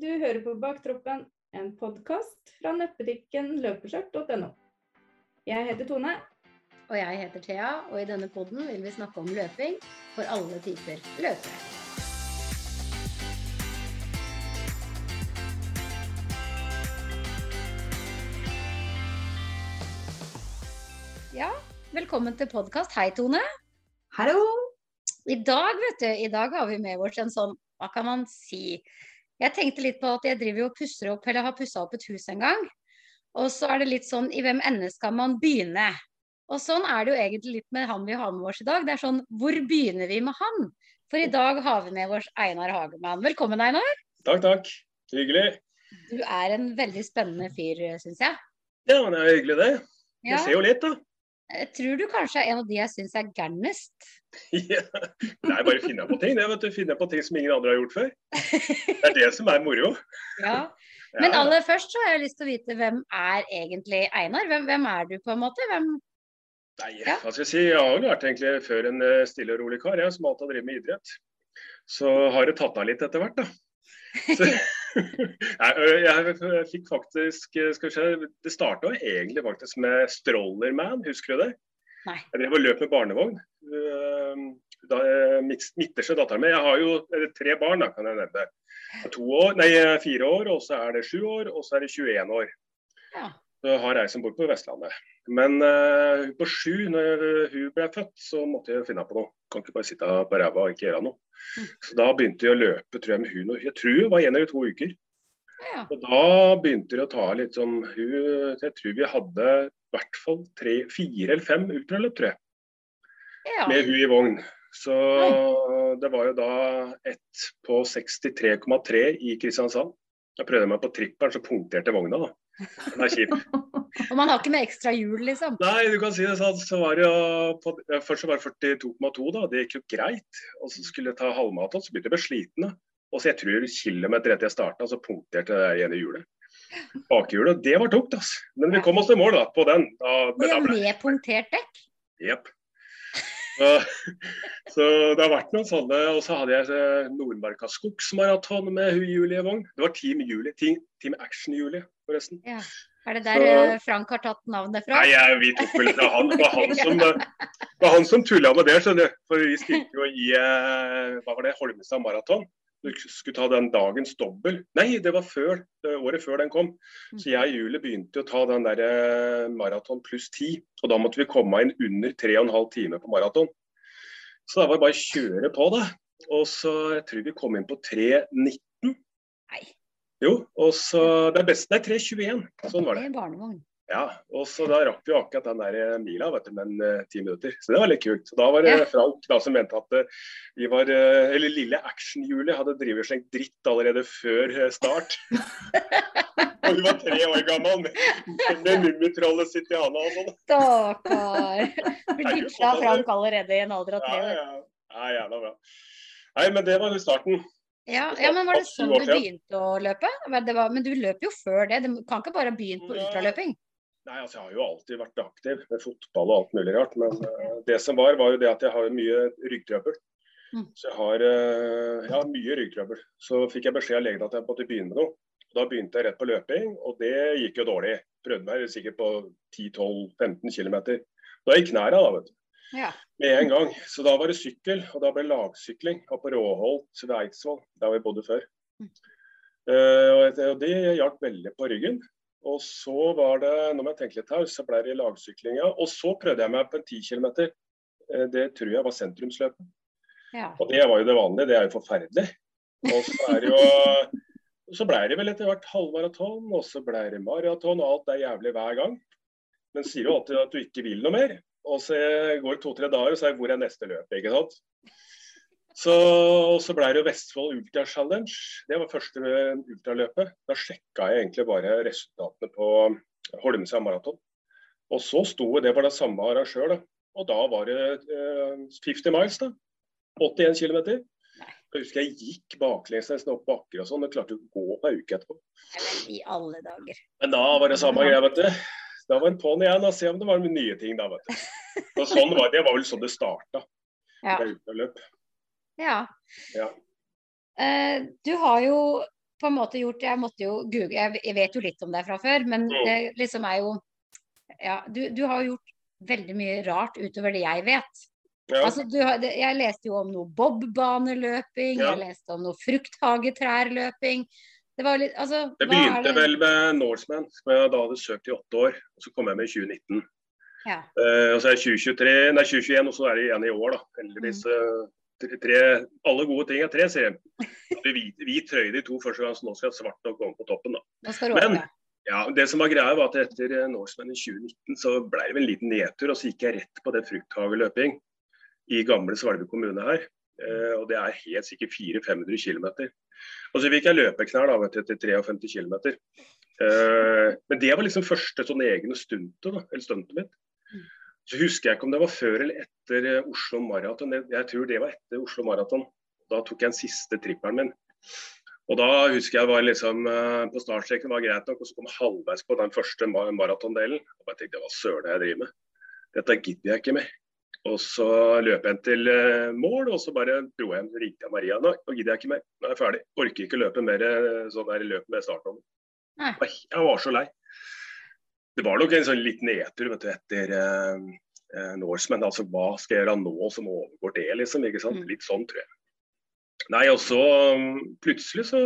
Du hører på Baktroppen, en podkast fra nettbutikken løpeskjørt.no. Jeg heter Tone. Og jeg heter Thea, og i denne podden vil vi snakke om løping for alle typer løpere. Ja, velkommen til podkast. Hei, Tone. Hallo! I dag, vet du, i dag har vi med oss en sånn, hva kan man si Jeg tenkte litt på at jeg driver og pusser opp, eller har pussa opp et hus en gang. Og så er det litt sånn i hvem ende skal man begynne? Og sånn er det jo egentlig litt med han vi har med oss i dag. Det er sånn hvor begynner vi med han? For i dag har vi med vår Einar Hagemann. Velkommen, Einar. Takk, takk. Hyggelig. Du er en veldig spennende fyr, syns jeg. Ja, men det er hyggelig, det. Ja. Ser jo litt, da. Jeg tror du kanskje er en av de jeg syns er gærnest. Ja. Er bare å finne på ting. Det, vet du. Finne på ting som ingen andre har gjort før. Det er det som er moro. Ja. Men aller først så har jeg lyst til å vite hvem er egentlig Einar? Hvem, hvem er du, på en måte? Hvem Nei, hva skal jeg si. Jeg har jo vært egentlig før en eh, stille og rolig kar, jeg som alltid har drevet med idrett. Så har det tatt av litt etter hvert, da. Så, Nei, jeg, jeg fikk faktisk eh, skal vi se, Det starta egentlig faktisk med Strollerman, husker du det? Nei. Jeg drev og løp med barnevogn. Da, midterste datteren min Jeg har jo tre barn, da, kan jeg nevne. To år, nei, fire år, og så er det sju år, og så er det 21 år. Ja. Så har jeg som bor på Vestlandet. Men uh, på sju, når hun ble født, så måtte jeg finne på noe. Kan ikke bare sitte på ræva og ikke gjøre noe. Mm. Så da begynte jeg å løpe tror jeg, med hun. Jeg tror det var en eller to uker. ja. Og da begynte det å ta litt sånn hun, Jeg tror vi hadde i hvert fall tre, fire eller fem ultraløp, tror jeg, ja. med hun i vogn. Så det var jo da ett på 63,3 i Kristiansand. Jeg prøvde meg på trippelen, så punkterte vogna, da. Den er kjip. Og man har ikke med ekstra hjul, liksom. Nei, du kan si det sånn. Så var det jo på, først så var det 42,2, da. Det gikk jo greit. Og så skulle jeg ta halvmaraton, så begynte jeg å bli sliten. Og så jeg tror kilometer etter jeg starta, så punkterte det ene hjulet. Bakhjulet. Det var tungt, altså. Men vi kom oss til mål da, på den. Da, ble, med punktert dekk. Jepp. Så, så det har vært noen sånne. Og så hadde jeg eh, Nordmarka skogsmaraton med hun Julie Wong. Det var Team Julie. Team, team Action Julie, forresten. Ja. Er det der Så- eh, Frank har tatt navnet fra? Nei, jeg, vi tok vel fra han. Det var han som, det var han som tulla med det, skjønner du. For vi stilte jo i eh, hva var det, Holmestad maraton. Du skulle ta den dagens dobbel. Nei, det var før, det året før den kom. Så jeg og Julie begynte å ta den der eh, maraton pluss ti. Og da måtte vi komme inn under tre og en halv time på maraton. Så da var det bare å kjøre på, da. Og så jeg tror vi kom inn på 3.19. Nei. Jo, og så Det er best, nei, 3.21. Sånn var det. Det er barnevogn. Ja, og så da rakk vi akkurat den der eh, mila, vet du, men eh, ti minutter. Så det var litt kult. Så da var det Ja. Frank da som mente at eh, vi var Eller lille Action-Julie hadde drevet slengt dritt allerede før start. og hun var tre år gammel med, med Mummitrollet sitt i handa og sånn. Stakkar. Blir ditcha av Frank allerede i en alder av tre år. ja. ja, jævla bra. Nei, men det var jo starten. Ja, ja, men var det sånn du begynte å løpe? Men, det var, men du løp jo før det. Du kan ikke bare ha begynt på ultraløping. Nei, altså Jeg har jo alltid vært aktiv med fotball og alt mulig rart. Men uh, det som var, var jo det at jeg har mye ryggtrøbbel. Mm. Så jeg har, uh, jeg har mye ryggtrøbbel. Så fikk jeg beskjed av legen at jeg måtte begynne med noe. Da begynte jeg rett på løping, og det gikk jo dårlig. Prøvde meg sikkert på 10-12-15 km. Da gikk knærne, da, vet du. Ja. Med en gang. Så da var det sykkel, og da ble lagsykling oppe på Råholt ved Eidsvoll, der vi bodde før. Mm. Uh, og det- og det hjalp veldig på ryggen. Og så var det, nå må jeg tenke litt her, så ble det lagsyklinga. Og så prøvde jeg meg på en 10 km. Det tror jeg var sentrumsløpet. Ja. Og det var jo det vanlige, det er jo forferdelig. Og så er det jo Så ble det vel etter hvert halvmaraton, og så ble det maraton, og alt er jævlig hver gang. Men sier jo alltid at du ikke vil noe mer. Og så går det to-tre dager, og så er det hvor er neste løp, ikke sant. Så, og så ble det jo Vestfold Ultra Challenge. Det var første ultraløpet. Da sjekka jeg egentlig bare resultatene på Holmsøya maraton. Og så sto det var det samme arrangør, da. Og da var det eh, 50 miles, da. 81 km. Jeg husker jeg gikk baklengs nesten opp bakker og sånn, og klarte å gå på ei uke etterpå. Men i alle dager. Men da var det samme greia, vet du. Da var det på'n igjen og se om det var nye ting, da, vet du. Og sånn var, det var vel sånn det starta. Ja. Det. Ja. Ja. Uh, du har jo på en måte gjort Jeg måtte jo google Jeg, vet jo litt om deg fra før, men Mm. det liksom er jo Ja, du, du har jo gjort veldig mye rart utover det jeg vet. Ja. Altså, du jeg leste jo om noe bobbaneløping, Ja. jeg leste om noe frukthagetrærløping. Det var litt Altså, Det begynte det- vel med Norseman, som jeg da hadde søkt i åtte år. og Så kom jeg med i 2019. Ja. Uh, og så er det 2023, nei 2021, og så er det igjen i år, da. Heldigvis. Mm. Tre, alle gode ting er tre, sier jeg. Vi Hvit, hvit trøye de to første gang, så nå skal svart og komme på toppen, da. Men- ja. Det som var greia var at Etter eh, Norseman i 2019 så ble det en liten nedtur, og så gikk jeg rett på det frukthageløping i gamle Svalbard kommune her. Eh, og Det er helt sikkert 400-500 km. Og så fikk jeg løpeknær da, vet du, etter 53 km. Eh, men det var liksom første sånn egne stuntet, da, eller stuntet mitt. Så husker jeg ikke om det var før eller etter eh, Oslo Maraton. Jeg- tror det var etter Oslo Maraton. Da tok jeg den siste trippelen min. Og da husker jeg var liksom eh, på startstreken var greit nok, og så kom jeg halvveis på den første ma- maratondelen. Og jeg tenkte hva søren det jeg driver med? Dette gidder jeg ikke mer. Og så løp jeg til eh, mål, og så bare dro jeg hjem. Ringte jeg Maria. Nå gidder jeg ikke mer. Nå er jeg ferdig. Orker ikke løpe mer sånn der løp med startnummer. Jeg var så lei. Det var nok en sånn liten nedtur vet du, etter eh, eh, Norseman. Altså hva skal jeg gjøre nå som overgår det, liksom. ikke sant? Mm. Litt sånn, tror jeg. Nei, og så um, plutselig så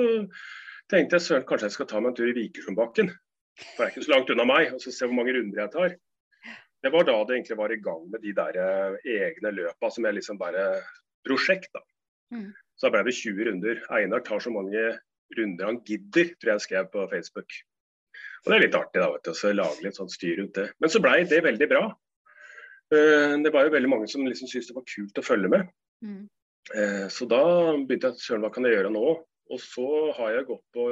tenkte jeg søren, kanskje jeg skal ta meg en tur i Vikersundbakken. For det er ikke så langt unna meg, og så se hvor mange runder jeg tar. Det var da det egentlig var i gang med de der eh, egne løpa som jeg liksom bare Prosjekt, da. Mm. Så da ble det 20 runder. Einar tar så mange runder han gidder, tror jeg jeg skrev på Facebook. Og det er litt artig, da, vet du, å lage litt sånn styr rundt det. Men så blei det veldig bra. Eh, Det var jo veldig mange som liksom syntes det var kult å følge med. Mm. Eh, Så da begynte jeg søren, hva kan jeg gjøre nå? Og så har jeg gått på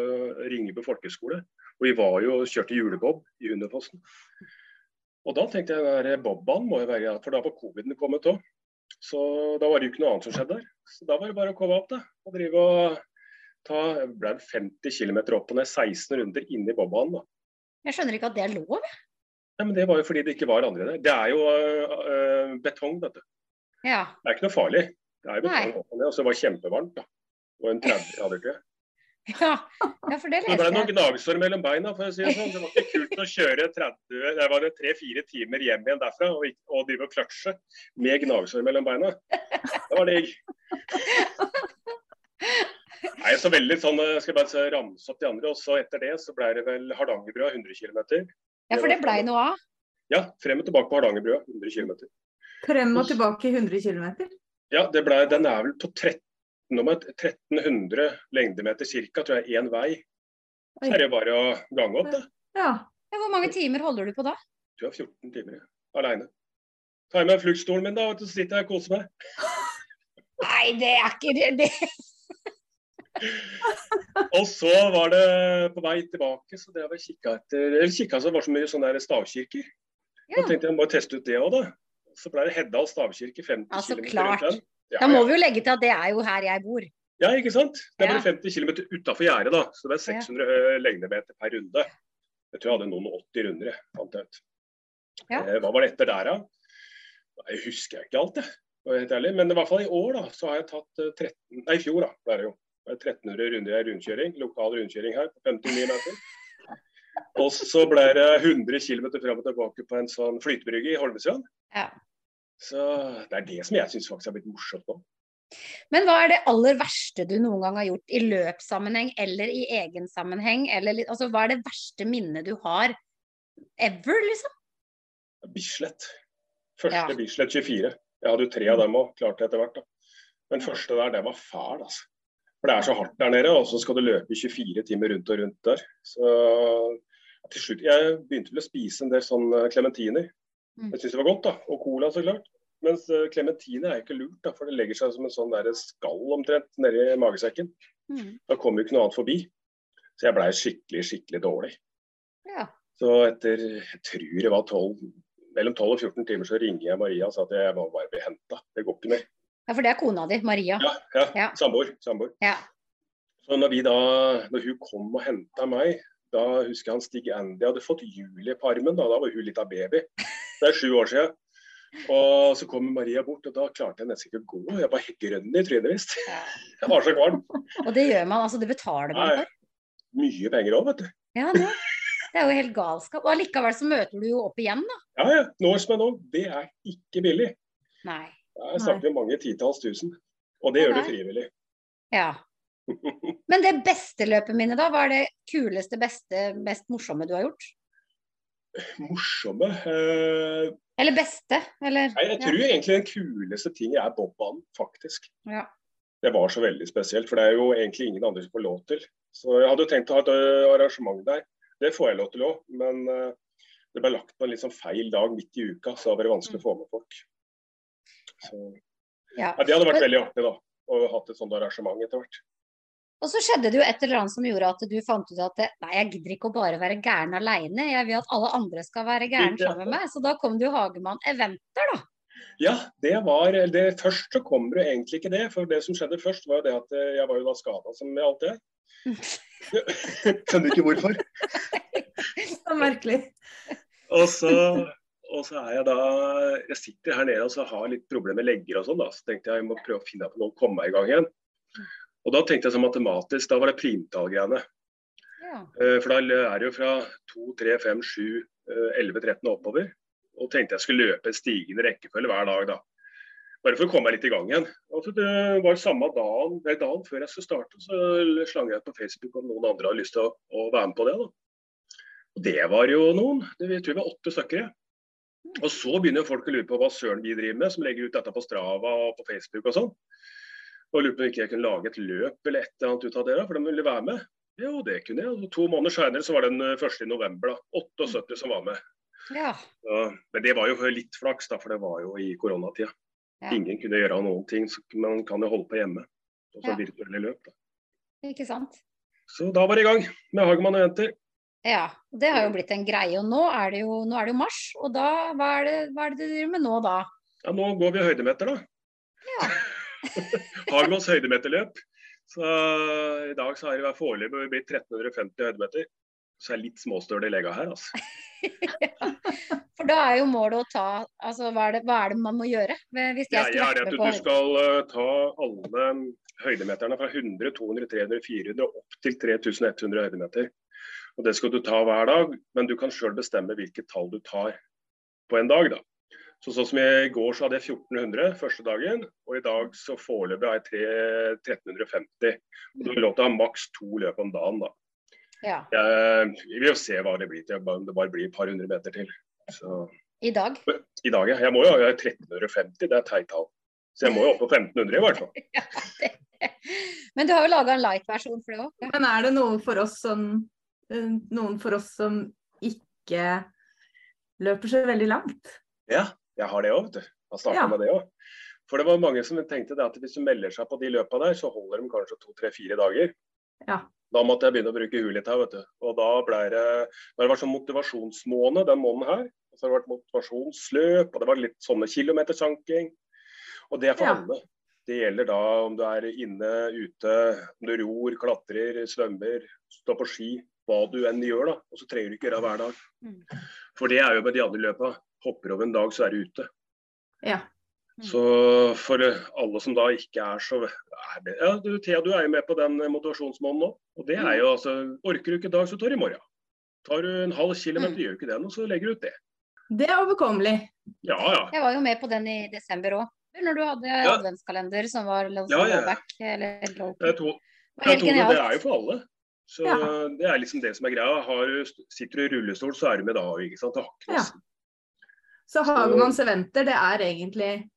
Ringebu folkehøgskole. Og vi var jo og kjørte julebob i Hunderfossen. Og da tenkte jeg at bob-banen må jo være For da var coviden kommet òg. Så da var det jo ikke noe annet som skjedde der. Så da var det bare å komme opp, da. Og drive og ta ble 50 km opp og ned, 16 runder inni bobbanen. Jeg skjønner ikke at det er lov. Ja, men det var jo fordi det ikke var andre der. Det er jo øh, betong, vet du. Ja. Det er ikke noe farlig. Det er jo betong Nei. og så var det kjempevarmt, da. Og en 30 grader til. Ja. ja, for det leste jeg. Det ble noen gnagsår mellom beina, for å si det sånn. Det var ikke kult å kjøre 30, det var det tre-fire timer hjem igjen derfra og, og drive og kløtsje med gnagsår mellom beina. Det var digg. Nei, så veldig sånn, jeg skal bare ramse opp de andre, og så etter det så ble det vel Hardangerbrua 100 km. Ja, for det blei noe av. Ja, frem og tilbake på Hardangerbrua 100 km. Frem og tilbake 100 km. Ja, det ble, den er vel på 13, 1300 lengdemeter ca., tror jeg, én vei. Så er det bare å gange opp, da. Ja. Ja, hvor mange timer holder du på da? Du har 14 timer ja, alene. Tar jeg med fluktstolen min, da, og du, så sitter jeg og koser meg. Nei, det er ikke det. Og så var det på vei tilbake, så drev jeg kikka etter Eller kikka så var så mye sånne stavkirker. Ja. Da tenkte jeg må teste ut det òg, da. Så ble det Heddal stavkirke, 50 Altså, km rundt den. Ja, Da må ja. vi jo legge til at det er jo her jeg bor. ja, ikke sant. Det ble Ja. 50 km utafor gjerdet, da. Så det er 600 ja. lengdemeter per runde. Jeg tror jeg hadde noen 80 runder, jeg, fant jeg ut. Ja. Eh, Hva var det etter der, da? Jeg husker ikke alt, jeg. Men i hvert fall i år da, så har jeg tatt eh, 13, nei, i fjor da, ble det jo. Det er 1300 runder i rundkjøring, lokal rundkjøring her på 59 meter. Og så ble det 100 km fram og tilbake på en sånn flytebrygge i Holmestrand. Ja. Så det er det som jeg syns faktisk har blitt morsomt nå. Men hva er det aller verste du noen gang har gjort i løpssammenheng eller i egen sammenheng? Eller, altså, hva er det verste minnet du har ever, liksom? Bislett. Første Ja. Bislett 24. Jeg hadde jo tre av dem òg, det etter hvert. da. Men første der, det var fæl, altså. For det er så hardt der nede, og så skal du løpe i 24 timer rundt og rundt der. Så til slutt, Jeg begynte vel å spise en del sånn klementiner. Mm. Jeg syntes det var godt, da. Og cola, så klart. Mens klementiner er ikke lurt, da, for det legger seg som en sånn der skall omtrent nedi magesekken. Mm. Da kommer jo ikke noe annet forbi. Så jeg blei skikkelig, skikkelig dårlig. Ja. Så etter jeg tror det var 12, mellom 12 og 14 timer så ringer jeg Maria og sa at jeg må bare bli henta. Det går ikke mer. Ja, for det er kona di, Maria. Ja, ja. Ja. Samboer. samboer. Ja. Så når, vi da, når hun kom og henta meg, da husker jeg han Stig Andy hadde fått Julie på armen. Da, da var hun litt av baby. Det er sju år siden. Og så kommer Maria bort, og da klarte jeg nesten ikke å gå. Jeg var helt grønn i trynet visst. Jeg var så kvalm. Og det gjør man, altså det betaler man for. mye penger òg, vet du. Ja, det. Det er jo helt galskap. Og allikevel så møter du jo opp igjen, da. Ja, ja. Nå som jeg nå, det er ikke billig. Nei. Der snakker vi mange titalls tusen. Og det gjør du frivillig. Ja. Men det beste løpet mine, da? Hva er det kuleste, beste, mest morsomme du har gjort? Morsomme eh, Eller beste? Eller Nei, jeg tror egentlig den kuleste ting er bobbanen, faktisk. Ja. Det var så veldig spesielt, for det er jo egentlig ingen andre som får lov til. Så jeg hadde jo tenkt å ha et arrangement der. Det får jeg lov til òg, men eh, det ble lagt på en litt sånn feil dag midt i uka, så det var vært vanskelig å få med folk. Så, ja. ja, det hadde vært veldig artig, da. Å ha et sånt arrangement etter hvert. Og så skjedde det jo et eller annet som gjorde at du fant ut at nei, jeg gidder ikke å bare være gæren aleine, jeg vil at alle andre skal være gæren sammen med meg. Så da kom det jo Hagemann Eventer, da. Ja, det var det, Først så kommer det egentlig ikke det. For det som skjedde først, var jo det at eh, jeg var jo da skada som med alt det. Skjønner ikke hvorfor. Så merkelig. Og så, og så er jeg da Jeg sitter her nede og så har litt problemer med legger og sånn. da, Så tenkte jeg jeg må prøve å finne på noe og komme meg i gang igjen. Og da tenkte jeg så matematisk, da var det primtallgreiene. Ja. Eh, For da er det jo fra 2, 3, 5, 7, eh, 11, 13 og oppover. Og tenkte jeg skulle løpe en stigende rekkefølge hver dag da. Bare for å komme meg litt i gang igjen. Og så det var samme dagen, dagen før jeg skulle starte, så slang jeg ut på Facebook om noen andre hadde lyst til å, å være med på det. da. Og det var jo noen. Det, jeg tror det var åtte stykker. Og så begynner folk å lure på hva søren vi driver med, som legger ut dette på Strava og på Facebook og sånn. Og lurer på om ikke jeg kunne lage et løp eller et eller annet ut av det, da, for de ville være med. Jo, det kunne jeg. Og to måneder senere så var det den eh, første i november. da, 78 som var med. ja. Ja, men det var jo litt flaks, da, for det var jo i koronatida. Ja. Ingen kunne gjøre noen ting. så Man kan jo holde på hjemme. Og så Ja. virtuelle løp. Da. Ikke sant. Så da var det i gang med Hagemann og Jenter. Ja. Det har jo blitt en greie. Og nå er det jo, er det jo mars. Og da, hva er, det, hva er det du driver med nå da? Ja, nå går vi høydemeter, da. Ja. Hagemanns høydemeterløp. Så I dag så har det foreløpig blitt 1350 høydemeter. Så jeg er litt småstøl i lega her, altså. ja, For da er jo målet å ta Altså hva er det, hva er det man må gjøre? Hvis jeg Jeg er at med du skal uh, ta alle høydemeterne fra 100, 200, 300, 400 opp til 3100 høydemeter. Og Det skal du ta hver dag, men du kan sjøl bestemme hvilket tall du tar på en dag. da. Så Sånn som I går så hadde jeg 1400 første dagen, og i dag så foreløpig har jeg 1350. Og Du har lov til å ha maks to løp om dagen. da. ja, Jeg, vi vil jo se hva det blir til, om det bare blir et par hundre meter til. Så i dag. I dag, ja. Jeg må jo ha 1350, det er teit tall. Så jeg må jo opp på 1500 i hvert fall. Ja, det. Men du har jo laga en light-versjon for det òg. Men er det noe for oss eh, noen for oss som ikke løper så veldig langt? Ja, jeg har det òg, vet du. Jeg har Ja. med det òg. For det var mange som tenkte det at hvis du melder seg på de løpa der, så holder de kanskje to, tre, fire dager. Ja. Da måtte jeg begynne å bruke huet litt her, vet du. Og da ble det Det var sånn motivasjonsmåned den måneden her. Og så har det vært motivasjonsløp, og det var litt sånne kilometersanking. Og det er for Ja. alle. Det gjelder da om du er inne, ute, om du ror, klatrer, svømmer, står på ski. Hva du enn gjør, da. Og så trenger du ikke gjøre det hver dag. Mm. For det er jo med de andre løpa. Hopper over en dag, så er du ute. Ja. Mm. Så for alle som da ikke er så er det, ja, du, Thea, du er jo med på den motivasjonsmåneden nå. Og det er jo altså Orker du ikke i dag, så tar du i morgen. Tar du en halv kilometer, Mm. gjør du ikke det og så legger du ut det. Det er overkommelig. Ja ja. Jeg var jo med på den i desember òg. Når du hadde Ja. adventskalender som var low, Ja, ja. Back, eller low Jeg tror, jeg tror det er jo for alle. Så Ja. Det er liksom det som er greia. Har, du- sitter du i rullestol, så er du med da òg, sant. Det Ja. Så Hagemanns eventer, det er egentlig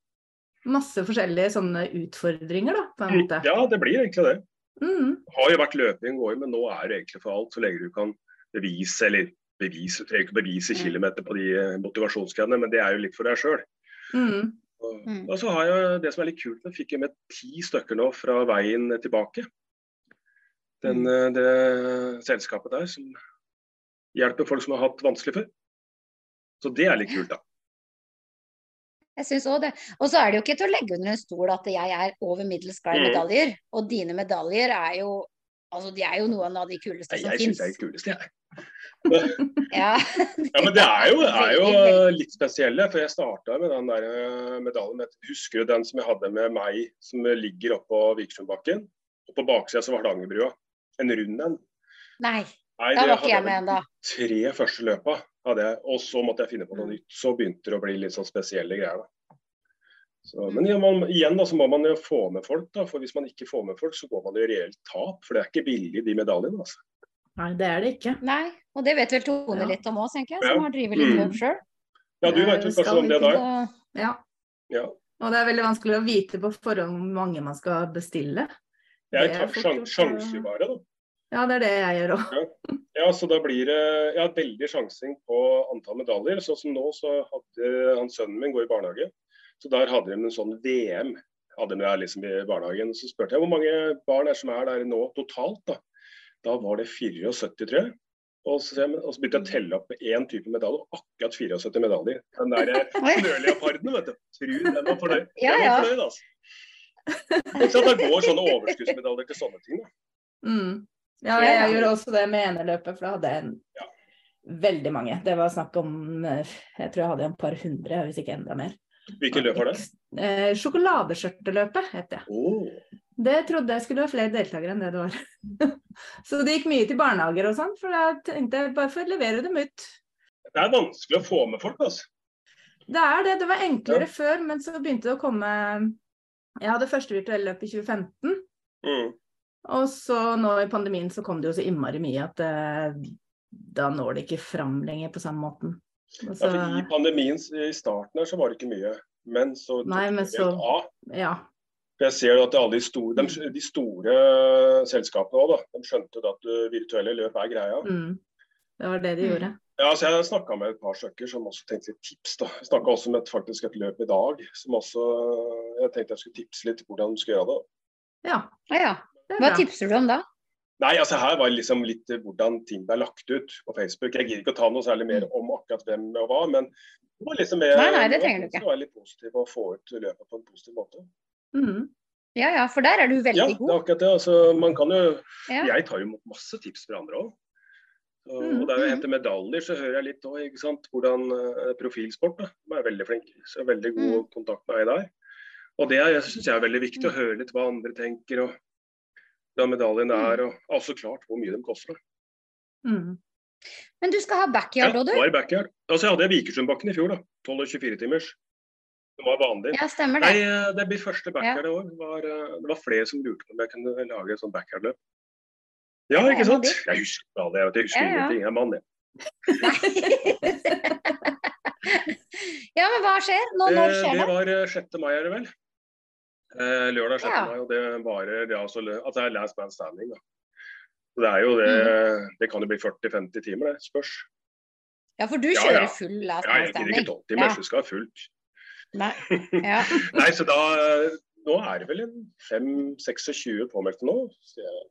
masse forskjellige sånne utfordringer, da, på en måte. Ja, det blir egentlig det. Mm. har jo vært løping, går men nå er det egentlig for alt. Så lenge du kan bevise, eller bevise, du trenger ikke bevise Mm. kilometer på de eh, motivasjonsgreiene, men det er jo litt for deg sjøl. Mm. Og, Mm. og så har jeg det som er litt kult, jeg fikk jeg med ti stykker nå fra veien tilbake. Den, Mm. eh, det selskapet der som hjelper folk som har hatt vanskelig før. Så det er litt kult, da. Jeg synes også det. Og så er det jo ikke til å legge under en stol at jeg er over middels glad i Mm. medaljer. Og dine medaljer er jo Altså, de er jo noen av de kuleste som som Jeg fins. syns det er kuleste, jeg. Ja. Ja, men det er jo, er jo litt spesielle, for jeg starta med den der eh, medaljen. med- Husker du den som jeg hadde med meg, som ligger oppå Vikersundbakken? Og på baksida så var Hardangerbrua. En rund en. Nei, Nei, da det var ikke jeg med ennå. tre første løpa. Hadde jeg, og så måtte jeg finne på Mm. noe nytt. Så begynte det å bli litt sånn spesielle greier. da. Så, men ja, man, igjen da, så må man jo få med folk. da, for Hvis man ikke får med folk, så går man i reelt tap. For det er ikke billig, de medaljene. altså. Nei, det er det ikke. Nei, og det vet vel Tone Ja. litt om òg, tenker jeg, Ja. som har drevet litt Mm. løp sjøl. Ja, du vet jo kanskje om det da? Ja. Ja. Og det er veldig vanskelig å vite på forhånd hvor mange man skal bestille. Jeg tar fort sjan gjort, sjanser bare, da. Ja, det er det jeg gjør òg. Ja, så da blir det ja, veldig sjansing på antall medaljer. Sånn som nå, så hadde han sønnen min går i barnehage. Så der hadde de en sånn VM hadde de der liksom i barnehagen. Så spurte jeg hvor mange barn er som er der nå totalt. Da Da var det 74, tror jeg. Og så, og så begynte jeg å telle opp med én type medalje, og akkurat 74 medaljer. Den der snøleoparden, vet du. Tru den var fornøyd. Ja, Den ja. var fornøyd, altså. Ikke Det går sånne overskuddsmedaljer til sånne ting. Mm. Ja, jeg, jeg, gjorde også det med eneløpet, for da hadde jeg en, Ja. veldig mange. Det var snakk om eh, Jeg tror jeg hadde en par hundre, hvis ikke enda mer. Hvilken løp var det? Eh, Sjokoladeskjørteløpet het det. Oh. Det trodde jeg skulle være flere deltakere enn det det var. Så det gikk mye til barnehager og sånn, for da tenkte jeg bare for å levere dem ut. Det er vanskelig å få med folk, altså. Det er det. Det var enklere før, men så begynte det å komme Jeg hadde første virtuelle løp i 2015. Mm. Og så nå i pandemien så kom det jo så innmari mye at eh, da når det ikke fram lenger på samme måten. Altså, Ja, I pandemien i starten her så var det ikke mye. Men så tok Nei, men så- av. ja. For Jeg ser at alle de store, de, de store selskapene òg, de skjønte at uh, virtuelle løp er greia. Mm. Det var det de Mm. gjorde. Ja, så Jeg snakka med et par stykker som også tenkte litt tips. da. Jeg snakka også med et, faktisk et løp i dag som også jeg tenkte jeg skulle tipse litt hvordan de skulle gjøre det. Ja, Ja, ja. det Hva tipser du om da? Nei, altså Her var liksom litt hvordan ting ble lagt ut på Facebook. Jeg gidder ikke å ta noe særlig mer om akkurat hvem og hva, men det var liksom mer. Nei, nei, det trenger du ikke. Det var litt positiv å få ut løpet på en positiv måte. Mm. Ja, ja, for der er du Ja, veldig det er akkurat det. Altså, man kan jo Ja. Jeg tar jo imot masse tips fra andre òg. Og Mm, der jeg mm. henter medaljer, så hører jeg litt òg, ikke sant. Hvordan eh, profilsport da. Er veldig flink. Så veldig god Mm. kontakt med deg der. Og det er- syns jeg er veldig viktig, å høre litt hva andre tenker. og hvordan medaljen Mm. er, og altså klart hvor mye de koster. Mm. Men du skal ha backyard òg, ja, du? var i backyard. Altså, jeg hadde Vikersundbakken i fjor, da. 12 og 24 timers. Det var vanlig. Ja, stemmer det. Nei, det blir første backyard i år. Det var, eh, det var flere som lurte på om jeg kunne lage et sånt backyard-løp. Ja, Ja, ikke sant? Jeg husker det. Jeg, husker Ja, ja. ingenting. Jeg er mann, jeg. ja, men hva skjer? Nå, når Eh, skjer det det? var eh, 6. mai, er det vel? Eh, lørdag 6. Ja. mai, og det varer ja, lø- altså, det er last man standing. Da. Så det er jo det Mm. Det kan jo bli 40-50 timer, det. Spørs. Ja, for du Ja, kjører ja. full last Ja, man jeg gidder ikke 12 timer, Ja. så skal ha fullt. Nei. Ja. Nei, så da eh, Nå er det vel en 5-26 påmeldte nå. Så jeg,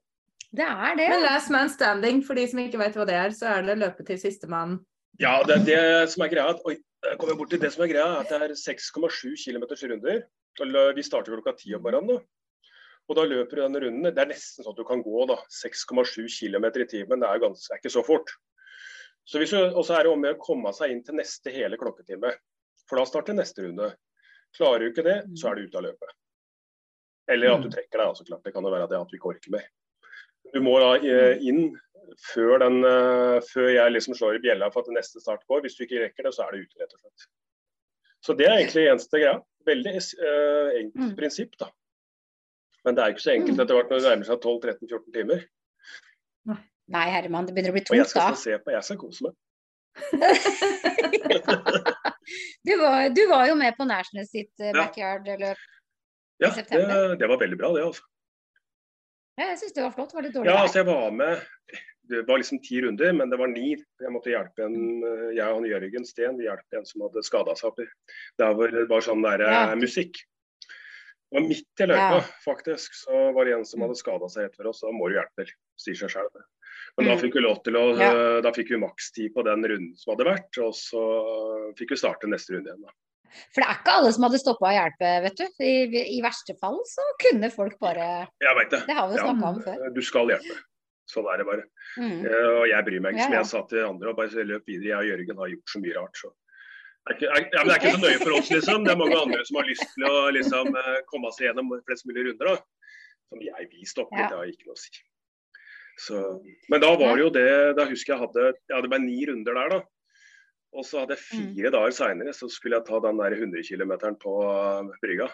Det er det. Men last man standing, for de som ikke vet hva det er, så er det løpe til sistemann. ja, det, det som er greia at, Oi, jeg kommer bort til det som er greia, at det er 6,7 km runder. Vi starter klokka 10 om morgenen. da. Og da løper du den runden. Det er nesten sånn at du kan gå da, 6,7 km i timen. Det er, ganske, det er ikke så fort. Så hvis du, også er det om å å komme seg inn til neste hele klokketime. For da starter neste runde. Klarer du ikke det, så er du ute av løpet. Eller at du trekker deg, altså klart. Det kan jo være det at du ikke orker mer. Du må da eh, inn før, den, eh, før jeg liksom slår i bjella for at neste start går. Hvis du ikke rekker det, så er det ute, rett og slett. Så det er egentlig eneste greia. Veldig eh, enkelt Mm. prinsipp, da. Men det er ikke så enkelt Mm. etter hvert når det nærmer seg 12-13-14 timer. Nei, Herman, det begynner å bli Og jeg skal da. se på, jeg skal kose meg. Du var, du var jo med på Nærsnes sitt eh, backyard-løp. Ja, I september. det, det var veldig bra, det. altså. Ja, jeg syns det var flott. Var det dårlig Ja, altså jeg var med Det var liksom ti runder, men det var ni. Jeg måtte hjelpe en eh, Jeg og Jørgen Steen vi hjalp en som hadde skada seg oppi. Der hvor det var sånn der eh, Ja. musikk. Det var midt i løypa, Ja. faktisk. Så var det en som hadde skada seg rett før oss. Da må du hjelpe. Sier seg sjøl. Men da Mm. fikk vi lov til å Ja. Da fikk vi makstid på den runden som hadde vært, og så fikk vi starte neste runde igjen. da. For det er ikke alle som hadde stoppa å hjelpe, vet du. I, I verste fall så kunne folk bare Jeg veit det. Det har vi snakka Ja. om før. Du skal hjelpe. Sånn er det bare. Mm. Eh, Og jeg bryr meg ikke, som jeg sa til andre. og bare løp videre. Jeg og Jørgen har gjort så mye rart, så. Det er, ikke, det er ikke så nøye for oss, liksom. Det er mange andre som har lyst til å liksom, eh, komme seg gjennom flest mulig runder. da. Som jeg, vil stoppe, Ja. det har ikke noe å si. Så, men da var det jo det Da husker jeg hadde ja, det ble ni runder der, da. Og så hadde jeg fire dager seinere så skulle jeg ta den der 100 km på uh, brygga.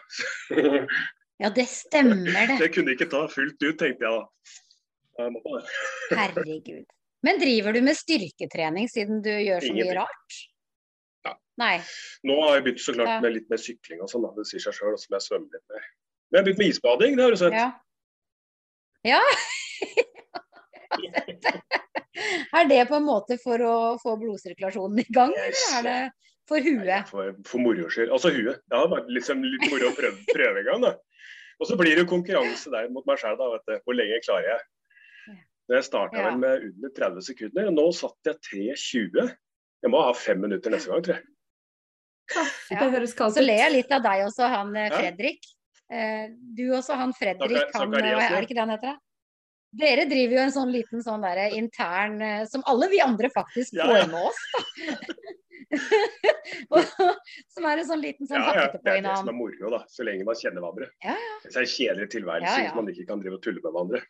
Ja, det stemmer det. det kunne ikke ta fullt ut, tenkte jeg da. Jeg. Herregud. Men driver du med styrketrening siden du gjør så mye rart? Ja. Nei. Nå har jeg begynt så klart Ja. med litt mer sykling og sånn, det sier seg sjøl. Og så må jeg svømme litt mer. Men jeg har begynt med isbading, det har du sett. Ja. Ja. er det på en måte for å få blodsirkulasjonen i gang, eller er det for huet? For, for moro skyld. Altså huet. Det har vært liksom litt moro å prøve, prøve en gang, da. Og så blir det konkurranse der mot meg sjøl, da. Vet du. Hvor lenge klarer jeg? Når jeg starta Ja. vel med under 30 sekunder, og nå satt jeg 3.20. Jeg må ha fem minutter neste gang, tror jeg. Ja. Det høres kaldt Så ler jeg litt av deg også, han Fredrik. Ja. Eh, Du også, han Fredrik, han, er det ikke det han heter? Dere driver jo en sånn liten sånn derre intern eh, Som alle vi andre faktisk får ja. med oss, da. Som er en sånn liten sånn Ja, ja. Det er det som er moro, da. Så lenge man kjenner hverandre. Ja, ja. det er en kjedelig tilværelse Ja, ja. hvis man ikke kan drive og tulle med hverandre.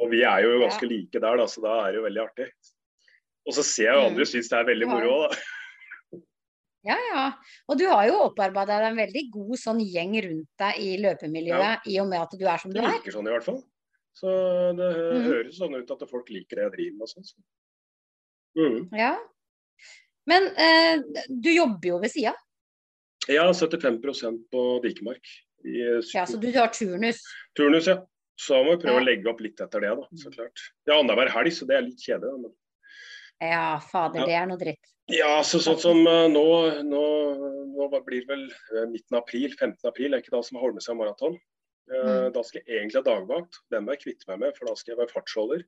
Og vi er jo ganske like der, da, så da er det jo veldig artig. Og så ser jeg jo Mm. andre syns det er veldig moro òg, da. Ja, ja. Og du har jo opparbeida deg en veldig god sånn gjeng rundt deg i løpemiljøet, i og med at du er som du er. Det er. virker sånn i hvert fall. Så det mm. høres sånn ut at folk liker det jeg driver med sånn. Så. Mhm. Ja. Men eh, du jobber jo ved sida. Ja, 75 på Dikemark. I Ja, så du har turnus. turnus, ja. Så må vi prøve Ja. å legge opp litt etter det, da. Så klart. Det er annenhver helg, så det er litt kjedelig. Men... Ja, fader, det er noe dritt. Ja, så sånn som uh, nå, nå, nå blir det vel uh, midten av april, 15. april, er ikke da som Holmesøy maraton. Eh, Mm. Da skal jeg egentlig ha dagvakt. Den må jeg kvitte meg med, for da skal jeg være fartsholder.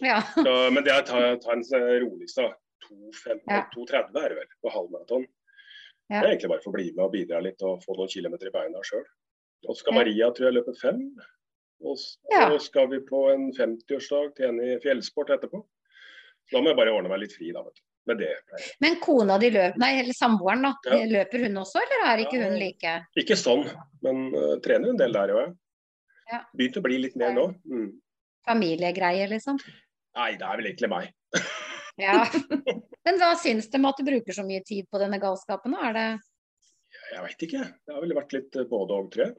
Ja. Så, men det er ta, ta en sånn roligste. da. 2.5 Ja. 2.30 er det vel på halvmaraton. Ja. Det er egentlig bare for å bli med og bidra litt og få noen kilometer i beina sjøl. Og så skal. Maria tror jeg løpe fem. Og så Ja. skal vi på en 50-årsdag til en i fjellsport etterpå. Så da må jeg bare ordne meg litt fri, da. vet du. Med det. Men kona di løper, nei, eller samboeren da, Ja. løper hun også, eller er ikke Ja. hun like? Ikke sånn, men uh, trener en del der òg. Ja. Begynt å bli litt mer nå. Mm. Familiegreier, liksom? Nei, det er vel egentlig meg. Ja. Men hva syns de at du bruker så mye tid på denne galskapen? Er det Jeg veit ikke. Det har vel vært litt uh, både og, tror jeg.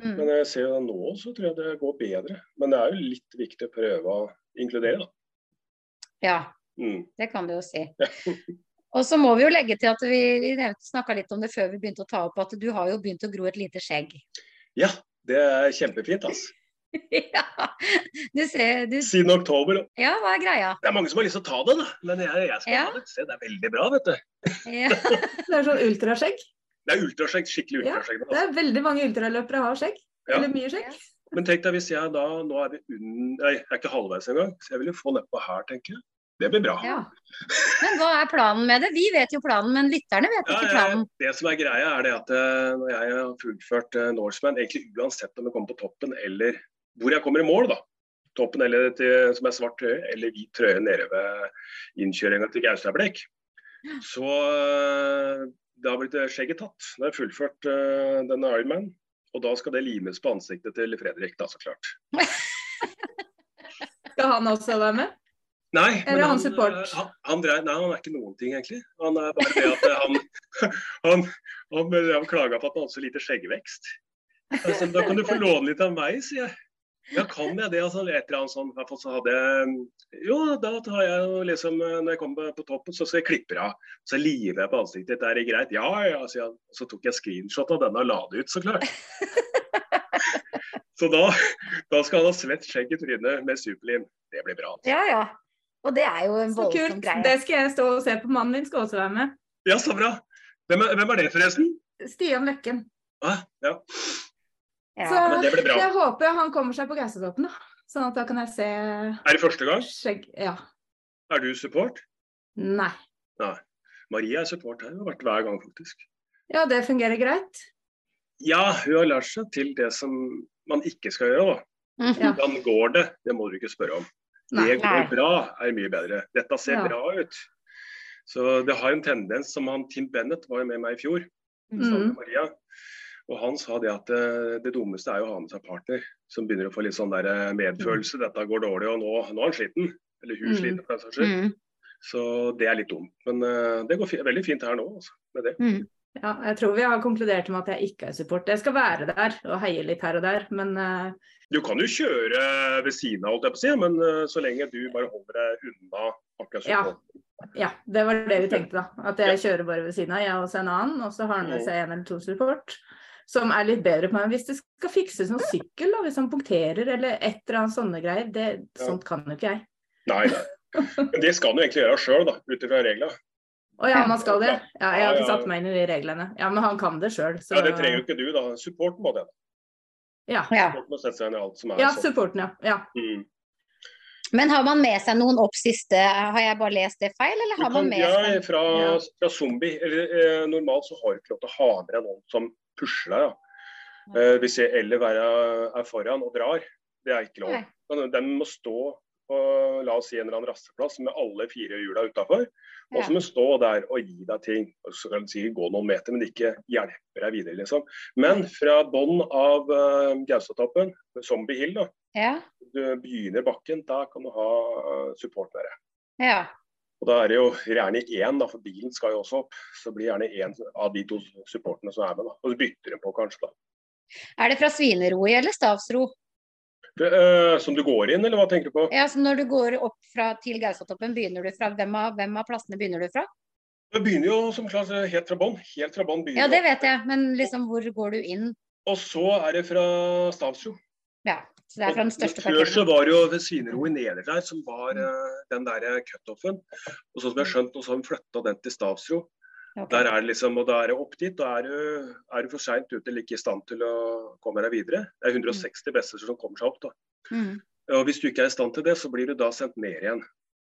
mm. Men jeg ser jo nå så tror jeg det går bedre. Men det er jo litt viktig å prøve å inkludere, da. Ja, Mm. det kan du jo si. Og så må vi jo legge til at vi, vi snakka litt om det før vi begynte å ta opp, at du har jo begynt å gro et lite skjegg. Ja, det er kjempefint, altså. ja, du ser du, Siden oktober. Ja, hva er greia? Det er mange som har lyst til å ta det, da. Men jeg, jeg skal Ja. ha det. Se, det er veldig bra, vet du. Ja. Det er sånn ultraskjegg. Det er ultraskjegg. Skikkelig Ja, ultraskjegg. Det Altså. er veldig mange ultraløpere har skjegg. Ja. Eller mye skjegg. Men tenk deg hvis jeg da Nå er vi unn... Nei, jeg er ikke halvveis engang. Så jeg vil jo få nedpå her, tenker jeg. Det blir bra. Ja. Men hva er planen med det? Vi vet jo planen, men lytterne vet Ja, ikke ja, planen. det som er greia, er det at eh, når jeg har fullført uh, Norseman, egentlig uansett om jeg kommer på toppen eller hvor jeg kommer i mål, da. Toppen eller til, som er svart trøye eller hvit trøye nede ved innkjøringa til Gaustablikk. Så eh, det har blitt skjegget tatt. Nå har jeg fullført uh, denne Ironman. Og da skal det limes på ansiktet til Fredrik, da, så klart. Skal han også være med? Nei, Eller han support? eh, Han, han, dreier- nei, han er ikke noen ting, egentlig. Han er bare det at eh, han Han, han, han klaga på at han hadde så lite skjeggvekst. Altså, da kan du få låne litt av meg, sier jeg. Ja, kan jeg det? Altså, et eller annet sånn. Hvert fall så hadde jeg Jo, da tar jeg liksom eh, Når jeg kommer på toppen, så skal jeg klippe av. Så liver jeg på ansiktet ditt. Er det greit? Ja, ja, sier han. Så tok jeg screenshot av denne og la det ut, så klart. Så da, da skal han ha svett skjegg i trynet med superlim. Det blir bra. Ja, ja. Og det er jo en Så voldsom kult. greie. Det skal jeg stå og se på. Mannen min skal også være med. Ja, så bra. Hvem er, hvem er det, forresten? Stian Løkken. Ah, ja. Ja. Så men det blir bra. jeg håper han kommer seg på Gausetoppen, da. Sånn at da kan jeg se Er det første gang? skjegg Ja. Er du support? Nei. Nei. Maria er support her. Hun har vært hver gang, faktisk. Ja, det fungerer greit. Ja, hun har lært seg til det som man ikke skal gjøre, da. Ja. Hvordan går det? Det må du ikke spørre om. Nei. Det går bra er mye bedre. Dette ser Ja. bra ut. Så det har en tendens, som han Tim Bennett var jo med meg i fjor, Mm. Maria. Og han sa det at det, det dummeste er jo å ha med seg partner som begynner å få litt sånn der medfølelse. medfølelse. Dette går dårlig, og nå, nå er han sliten. Eller hun Mm. sliten, for den saks skyld. Mm. Så det er litt dumt. Men uh, det går fi veldig fint her nå, altså, med det. Mm. Ja, jeg tror vi har konkludert med at jeg ikke er support. Jeg skal være der og heie litt her og der, men uh... Du kan jo kjøre ved siden av, holdt jeg på å si, men uh, så lenge du bare holder deg unna akkurat Ja. sånn. ja, det var det vi tenkte, da. At jeg kjører bare ved siden av, jeg og også en annen. Og så har han med Mm. seg en eller to support. Som er litt bedre på meg. Hvis det skal fikses noen sykkel, da, hvis han punkterer eller et eller annet sånne greier, det, Ja. sånt kan jo ikke jeg. Nei, nei. Men det skal han jo egentlig gjøre sjøl, da, ut ifra reglene. Å ja, man skal det? Ja, jeg har ikke satt meg inn i de reglene. Ja, men han kan det sjøl, så Ja, det trenger jo ikke du, da. Supporten må det. Ja. Ja. Support må sette seg inn i alt som er ja, sånn. supporten, ja. ja. Mm. Men har man med seg noen opp siste Har jeg bare lest det feil, eller har har man med ja, seg fra, Ja. fra zombie. Eller, eh, normalt så har du ikke lov til å ha med deg noen som pusher deg. Ja. Eh, hvis jeg eller være er foran og drar. Det er ikke lov. Men Den må stå på la oss si en eller annen rasteplass med alle fire hjula utafor. Og så må du stå der og gi deg ting. Og Så kan du sikkert gå noen meter, men ikke hjelpe deg videre. liksom. Men fra bånn av uh, Gaustatoppen, Zombie Hill, da, Ja. du begynner bakken, da kan du ha eh, support med deg. ja. Og Da er det jo gjerne én, da, for bilen skal jo også opp. Så blir gjerne én av de to supportene som er med. da. Og så bytter de på, kanskje. da. Er det fra Svineroi eller Stavsro? Det, uh, som du går inn, eller hva tenker du på? Ja, så når du går opp fra, til Gaustatoppen, begynner du fra hvem av, hvem av plassene begynner du fra? Det begynner jo som klart helt fra bånn. Helt fra bånn Ja, det vet jeg, men liksom hvor går du inn? Og så er det fra Stavsjo. Ja, så det er fra den største Før så var det jo Svinero i neder der som var eh, den der cutoffen. Og sånn som jeg har skjønt, så har de flytta den til Stavsro. Ok. Der er det liksom, og da er det opp dit. Da er du, er du for seint ute eller ikke i stand til å komme deg videre. Det er 160 beste som kommer seg opp. da. Mm. Og Hvis du ikke er i stand til det, så blir du da sendt ned igjen.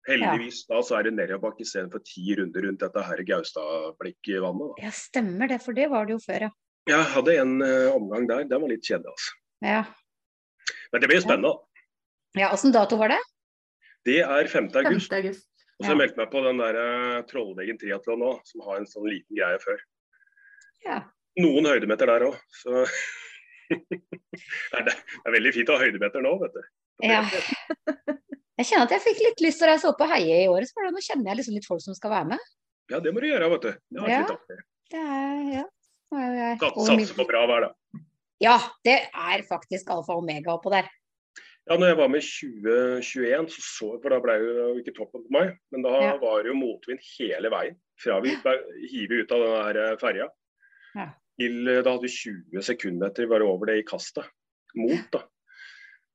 Heldigvis da så er det nedoverbakke istedenfor ti runder rundt dette her Gaustad-blikkvannet. Ja, stemmer det, for det var det jo før, ja. Jeg hadde en uh, omgang der, den var litt kjedelig. altså. Ja, Men det blir jo spennende. ja åssen dato var det? Det er 5. 5. august. Og så meldte jeg meg på den der eh, Trollveggen triatlon nå, som har en sånn liten greie før. Ja. Noen høydemeter der òg, så det, er, veldig fint å ha høydemeter nå, vet du. Ja. Jeg kjenner at jeg fikk litt lyst til å reise opp og heie i år, så nå kjenner jeg liksom litt folk som skal være med. Ja, det må du gjøre, vet du. Det har Ja. vært litt artig. Det er, ja. Satse på bra vær, da. Ja, det er faktisk alfa og omega oppå der. Ja, når jeg var med i 2021, så så for da ble det jo ikke toppen på meg, men da Ja. var det jo motvind hele veien. Fra vi ble hivet ut av den der eh, ferja. Ja. Til eh, da hadde vi 20 sekundmeter bare over det i kastet. Mot, da.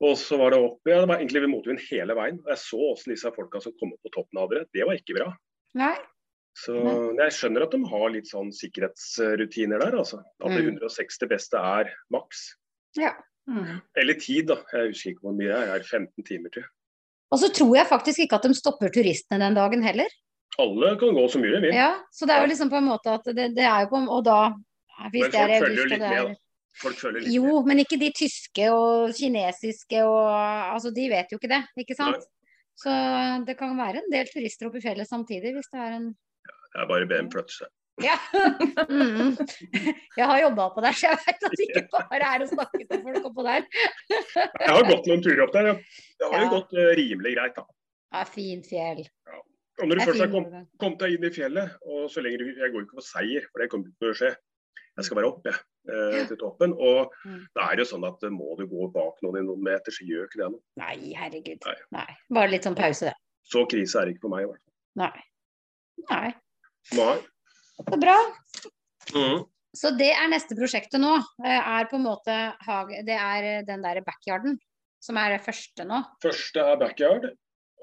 Og så var det opp, ja, det var egentlig motvind hele veien. Og jeg så åssen disse folka som kom opp på toppen av det. Det var ikke bra. Nei. Så jeg skjønner at de har litt sånn sikkerhetsrutiner der, altså. At det Mm. 160 beste er maks. Ja. Mm. Eller tid, da. Jeg husker ikke hvor mye det er. Det er 15 timer til. Og så tror jeg faktisk ikke at de stopper turistene den dagen heller. Alle kan gå så mye de vil. Ja, så det er jo liksom på en måte at det, det er jo på Og da hvis Men det er folk følger jo litt med, da. Folk følger litt med. Jo, men ikke de tyske og kinesiske og Altså, de vet jo ikke det, ikke sant? Så det kan være en del turister oppe i fjellet samtidig, hvis det er en ja, Det er bare å be dem flytte seg. Ja. Mm. Jeg har jobba på der, så jeg vet at det ikke bare er å snakke til folk oppå der. Jeg har gått noen turer opp der, ja. Det har jo Ja. gått eh, rimelig greit, da. Ja, fint fjell. Og når du først har kom, kommet deg inn i fjellet, og så lenge du Jeg går ikke for seier, for det kommer ikke til å skje. Jeg skal være opp, jeg, eh, til toppen. Og Mm. det er jo sånn at eh, må du gå bak noen i noen meter, så gjør ikke det noe. Nei, herregud. Nei. Nei. Bare litt sånn pause, det. Så krise er det ikke for meg, i hvert fall. Nei. Nei. Nei. Så bra. Mm. Så det er neste prosjektet nå. eh, Er på en måte Det er eh, den der backyarden som er det første nå. Første er backyard,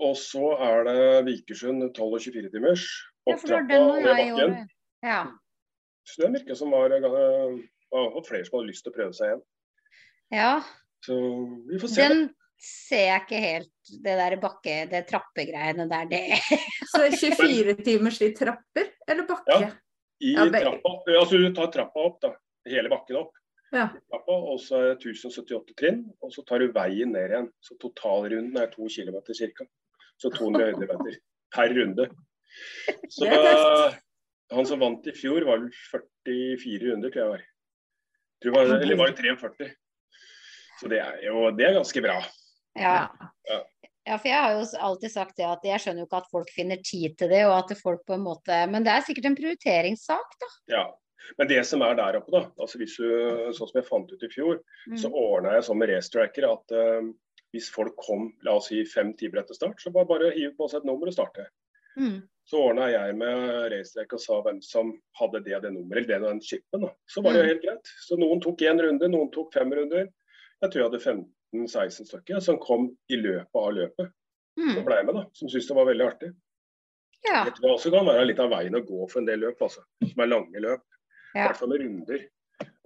og så er det Vikersund 12 og 24 timers. Ja, Opp for det var trappa den og i bakken. Ja. Så det virker som var eh, var var flere som hadde lyst til å prøve seg igjen. ja. Så vi får se. Den ser jeg ikke helt, det der bakke, det trappegreiene der. Det Så 24 timers i trapper eller bakke? Ja. I Ja, trappa, altså Du tar trappa opp, da. Hele bakken opp. Ja. Trappa, og så er det 1078 trinn. Og så tar du veien ned igjen. Så totalrunden er to km ca. Så 200 høydemeter per runde. Så han som vant i fjor, var vel 44 runder, tror jeg var. Tror var, eller var det 43? Så det er jo det er ganske bra. Ja. Ja. for jeg har jo alltid sagt det at jeg skjønner jo ikke at folk finner tid til det, og at folk på en måte Men det er sikkert en prioriteringssak, da. Ja. Men det som er der oppe, da, altså hvis du, sånn som jeg fant ut i fjor, så Mm. ordna jeg sånn med racetracker at uh, hvis folk kom la oss si fem timer etter start, så var det bare å hive på seg et nummer og starte. Mm. Så ordna jeg med racetrack og sa hvem som hadde det og det nummeret, eller det og den chipen. da. Så var det jo Mm. helt greit. Så noen tok én runde, noen tok fem runder. Jeg tror jeg hadde 15-16 stykker som kom i løpet av løpet. Som Mm. ble med, da. Som syntes det var veldig artig. Ja. Det tror jeg også kan være litt av veien å gå for en del løp, altså. Som er lange løp. I Ja. hvert fall med runder.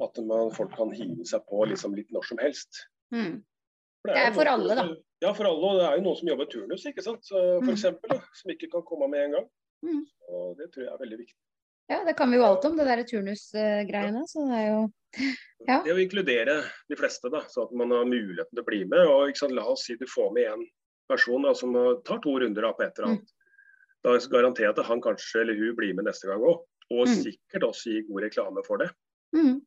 At man, folk kan hive seg på liksom litt når som helst. Mm. For Det er jo for noen- alle, da. Ja, for alle. Og det er jo noen som jobber turnus, ikke sant. Så, for Mm. eksempel, da, som ikke kan komme med en gang. Mm. Og det tror jeg er veldig viktig. Ja, det kan vi jo alt om, det der turnusgreiene. Så det er jo Ja. Det å inkludere de fleste, da, så at man har muligheten til å bli med. og ikke sant, La oss si du får med en person da, som tar to runder da, på et eller annet. Da garanterer jeg at han kanskje eller hun blir med neste gang òg. Og Mm. sikkert også gi god reklame for det. mm.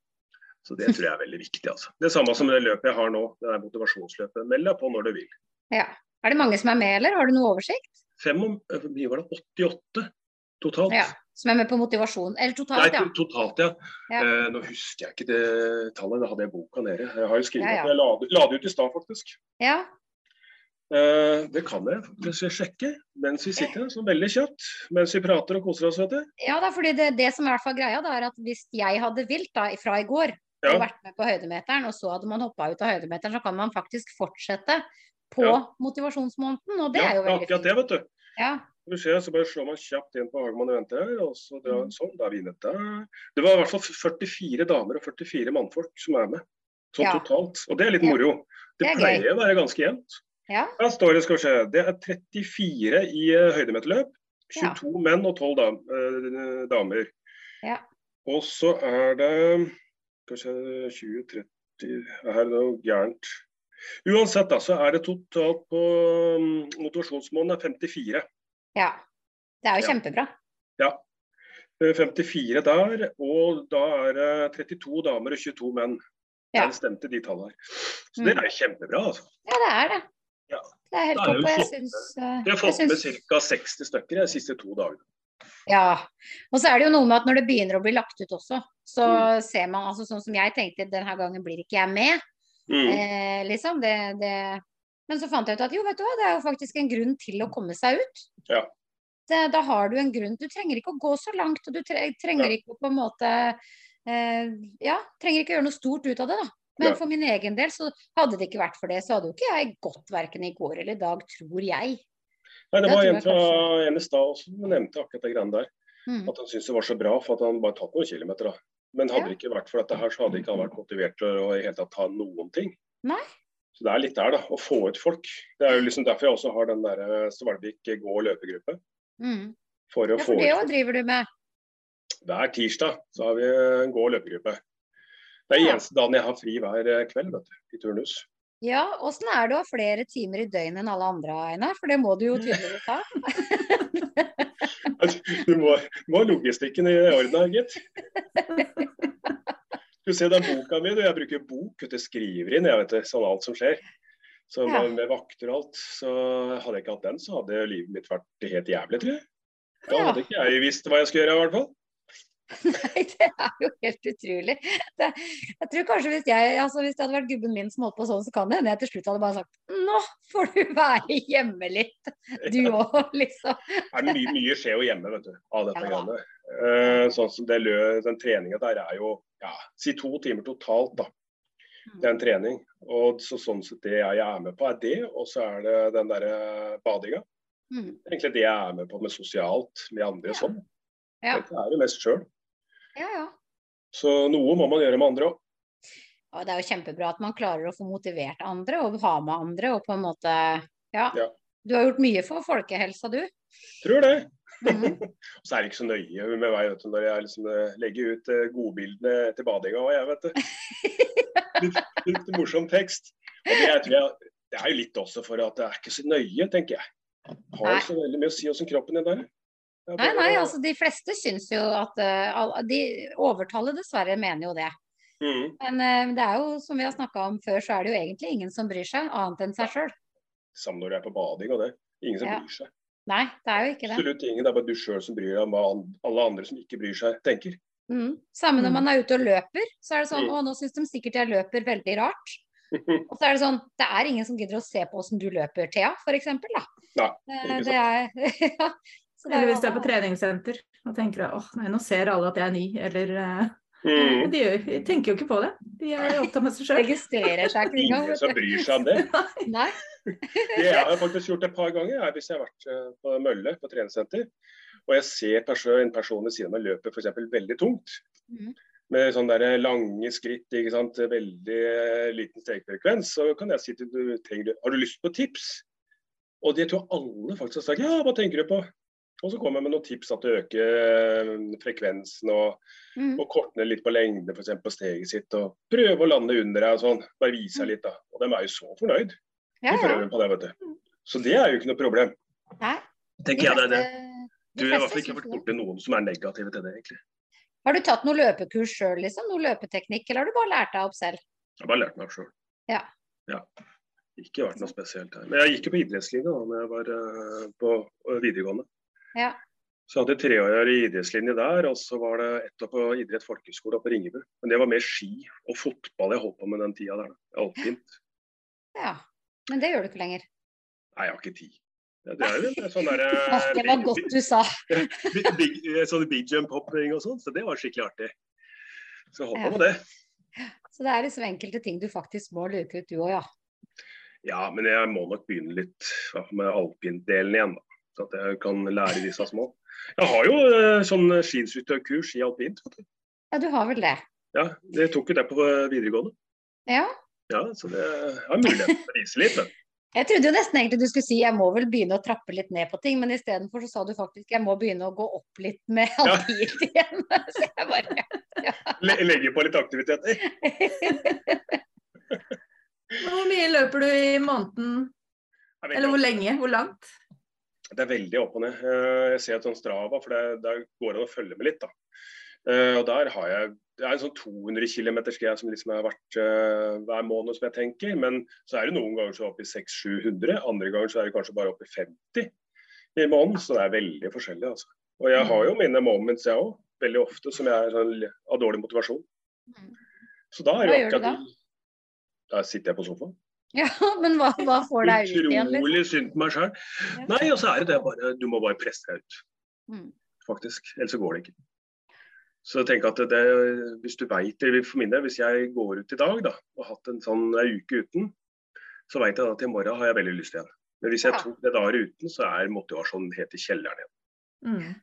Så det tror jeg er veldig viktig. altså. Det samme som det løpet jeg har nå, det er motivasjonsløpet. Meld deg på når du vil. Ja. Er det mange som er med, eller? Har du noe oversikt? Fem om, eh, mye var det? 88 totalt? Ja. Som er med på motivasjon? Eller totalt, ja. Nei, totalt, ja. Ja. Eh, nå husker jeg ikke det tallet, da hadde jeg boka nede. Jeg har jo skrevet Ja, ja. at jeg la det ut i stad, faktisk. Ja. Eh, det kan jeg faktisk sjekke mens vi sitter her, så veldig kjapt. Mens vi prater og koser oss, vet du. Ja da, fordi det, det som er i hvert fall greia, da, er at hvis jeg hadde vilt da, fra i går Ja. og vært med på høydemeteren, og så hadde man hoppa ut av høydemeteren, så kan man faktisk fortsette på Ja. motivasjonsmåneden, og det ja, er jo veldig fint. Ja, akkurat det, vet du. Ja. Skal vi se, så bare slår man kjapt inn på Hagemann venter her, og så drar Mm. sånn. Da er vi inne der. Det var i hvert fall 44 damer og 44 mannfolk som er med. Sånn Ja. totalt. Og det er litt Ja. moro. Det, Det er pleier å være ganske jevnt. Ja. Her står det, skal vi se, det er 34 i uh, høydemeterløp. Ja. 22 menn og 12 dam, eh, damer. Ja. Og så er det kanskje 20-30 Her er det noe gærent. Uansett, da, så er det totalt på um, motivasjonsmålen er 54. ja. Det er jo kjempebra. Ja. Eh, 54 der, og da er det 32 damer og 22 menn. Ja. Der stemte de tallene. Så det Mm. er kjempebra, altså. Ja, det er det. Ja. Det er helt topp. Og jeg syns eh, Vi har fått fått med ca. 60 stykker de siste to dagene. Ja. Og så er det jo noe med at når det begynner å bli lagt ut også, så Mm. ser man altså sånn som jeg tenkte, denne gangen blir ikke jeg med. Mm. Eh, liksom, det, det Men så fant jeg ut at jo, vet du hva, det er jo faktisk en grunn til å komme seg ut. Ja. Det, da har du en grunn. Du trenger ikke å gå så langt, og du trenger trenger ikke å på en måte eh, Ja, trenger ikke å gjøre noe stort ut av det, da. Men Ja. for min egen del, så hadde det ikke vært for det, så hadde jo ikke jeg gått verken i går eller i dag, tror jeg. Nei, det Det var en fra kanskje. en i også som nevnte akkurat det greiene der. Mm. At han syntes det var så bra for at han bare tatt noen kilometer. da. Men hadde Ja. det ikke vært for dette her, så hadde ikke han vært motivert til å i hele tatt ta noen ting. Nei. Så det er litt der, da. Å få ut folk. Det er jo liksom derfor jeg også har den der eh, Svalvik gå- og løpegruppe. Mm. For å Ja, få for det ut òg driver du med. Hver tirsdag så har vi en gå- og løpegruppe. Det er Ja. eneste dagen jeg har fri hver eh, kveld vet du, i turnus. Ja, åssen er det å ha flere timer i døgnet enn alle andre, Einar? For det må du jo tydeligvis ha. Du må, må ha logistikken i orden her, gitt. Du ser den boka mi, Jeg bruker bok vet du, skriver inn jeg vet det, sånn alt som skjer. Så Ja. med, med vakter og alt. Så hadde jeg ikke hatt den, så hadde livet mitt vært helt jævlig, tror jeg. Da hadde ikke jeg visst hva jeg skulle gjøre, i hvert fall. Nei, det er jo helt utrolig. Det, jeg tror kanskje hvis jeg altså hvis det hadde vært gubben min som holdt på sånn, så kan det hende jeg til slutt hadde bare sagt Nå får du være hjemme litt, du òg, liksom. Er det mye, mye skjer jo hjemme, vet du, av dette Ja. greiene. Eh, sånn som det lø, Den treninga der er jo ja, si to timer totalt, da. Mm. Det er en trening. Og så, sånn sett det jeg er med på, er det. Og så er det den derre badinga. Mm. Egentlig det jeg er med på med sosialt med andre Ja. sånn. Ja. Dette er jo mest sjøl. Ja, ja. Så noe må man gjøre med andre òg. Og det er jo kjempebra at man klarer å få motivert andre og ha med andre og på en måte Ja. Ja. Du har gjort mye for folkehelsa, du. Tror det. Mhm. Så er det ikke så nøye med meg du, når jeg liksom eh, legger ut eh, godbildene til badinga òg, jeg, vet du. Litt, litt morsom tekst. Og det, jeg jeg, det er jo litt også for at det er ikke så nøye, tenker jeg. Har jo så veldig mye å si åssen kroppen din er. Nei, nei, altså de fleste syns jo at eh, De overtallet dessverre mener jo det. Mm. Men eh, det er jo, som vi har snakka om før, så er det jo egentlig ingen som bryr seg, annet enn seg sjøl. Samme når du er på bading og det. Ingen som Ja. bryr seg. Nei, det er jo ikke det. Absolutt ingen. Det er bare du sjøl som bryr deg om hva alle andre som ikke bryr seg, tenker. Mm. Samme når Mm. man er ute og løper, så er det sånn Mm. Å, nå syns de sikkert jeg løper veldig rart. Og så er det sånn Det er ingen som gidder å se på åssen du løper, Thea, eksempel, da. Nei, Eh, det er ja. Så det er Eller hvis du er på treningssenter og tenker at nei, nå ser alle at jeg er ny, eller eh, Mm. de, gjør, de tenker jo ikke på det. De er opptatt med seg sjøl. registrerer seg ikke engang. Ingen som bryr seg om det. Nei. Det jeg har faktisk gjort et par ganger, er hvis jeg har vært eh, på Mølle på treningssenter, og jeg ser person, en person ved siden av meg løper f.eks. veldig tungt, Mm med sånne der lange skritt, ikke sant? veldig eh, liten stegfrekvens, så kan jeg si til du trenger, har du lyst på tips? Og det tror jeg alle faktisk har sagt ja, hva tenker du på? Og så kommer jeg med noen tips at å øker eh, frekvensen og, Mm. og korte ned litt på lengde eksempel, på steget sitt. Og prøve å lande under deg og sånn. Bare vise deg litt, da. Og de er jo så fornøyd. Ja, De ja. prøver på det, vet du. Så det er jo ikke noe problem. Nei. Tenker jeg det er det. Du, har i hvert fall ikke vært borti noen som er negative til det, egentlig. Har du tatt noe løpekurs sjøl, liksom? Noe løpeteknikk, eller har du bare lært deg opp selv? Jeg har bare lært meg opp sjøl. Ja. ja. Ikke vært noe spesielt her. Men jeg gikk jo på idrettslinja da når jeg var eh, på videregående. Ja. Så jeg hadde tre år i idrettslinje der, og så var det ett år på idrett folkehøgskole på Ringebu. Men det var mer ski og fotball jeg holdt på med den tida der. Alpint. Ja. Men det gjør du ikke lenger. Nei, jeg har ikke tid. Det er jo sånn der, det var godt du sa. big, big, sånn big jump-hopping og sånn, så det var skikkelig artig. Så jeg holdt på med det. Så det er liksom enkelte ting du faktisk må luke ut, du òg, ja. Ja, men jeg må nok begynne litt med alpintdelen igjen, da. Så at jeg kan lære disse små. Jeg har jo eh, sånn skiskytterkurs i alpint. vet du. Ja, du har vel det. Ja, det tok jo det på eh, videregående. Ja. Ja, Så det er mulighet til å vise litt. Men. Jeg trodde jo nesten egentlig du skulle si jeg må vel begynne å trappe litt ned på ting, men istedenfor så sa du faktisk jeg må begynne å gå opp litt med alpint igjen. Så jeg bare ja. legge på litt aktiviteter. Hvor mye løper du i måneden? Eller hvor lenge? Hvor langt? Det er veldig opp og ned. Eh, Jeg ser et sånt Strava, for det, der går det an å følge med litt. da. Eh, Og der har jeg det er en sånn 200 km greie som liksom har vært uh, hver måned, som jeg tenker. Men så er det noen ganger så opp i 600-700, andre ganger så er det kanskje bare oppe i 50 i måneden. Så det er veldig forskjellig, altså. Og jeg har jo mine moments, jeg òg. Veldig ofte som jeg er sånn, har dårlig motivasjon. Mm. Så da er Hva jo gjør du da? Da sitter jeg på sofaen. Ja, men hva, hva får deg ut igjen, liksom? Utrolig synd på meg sjøl. Nei, og så er det det bare Du må bare presse deg ut, Mm. faktisk. Ellers så går det ikke. Så tenk at det, hvis du veit det For min del, hvis jeg går ut i dag da, og har hatt en sånn en uke uten, så veit jeg at i morgen har jeg veldig lyst igjen. Men hvis jeg Ja. tok det dager uten, så er motivasjonen helt i kjelleren igjen. Mm.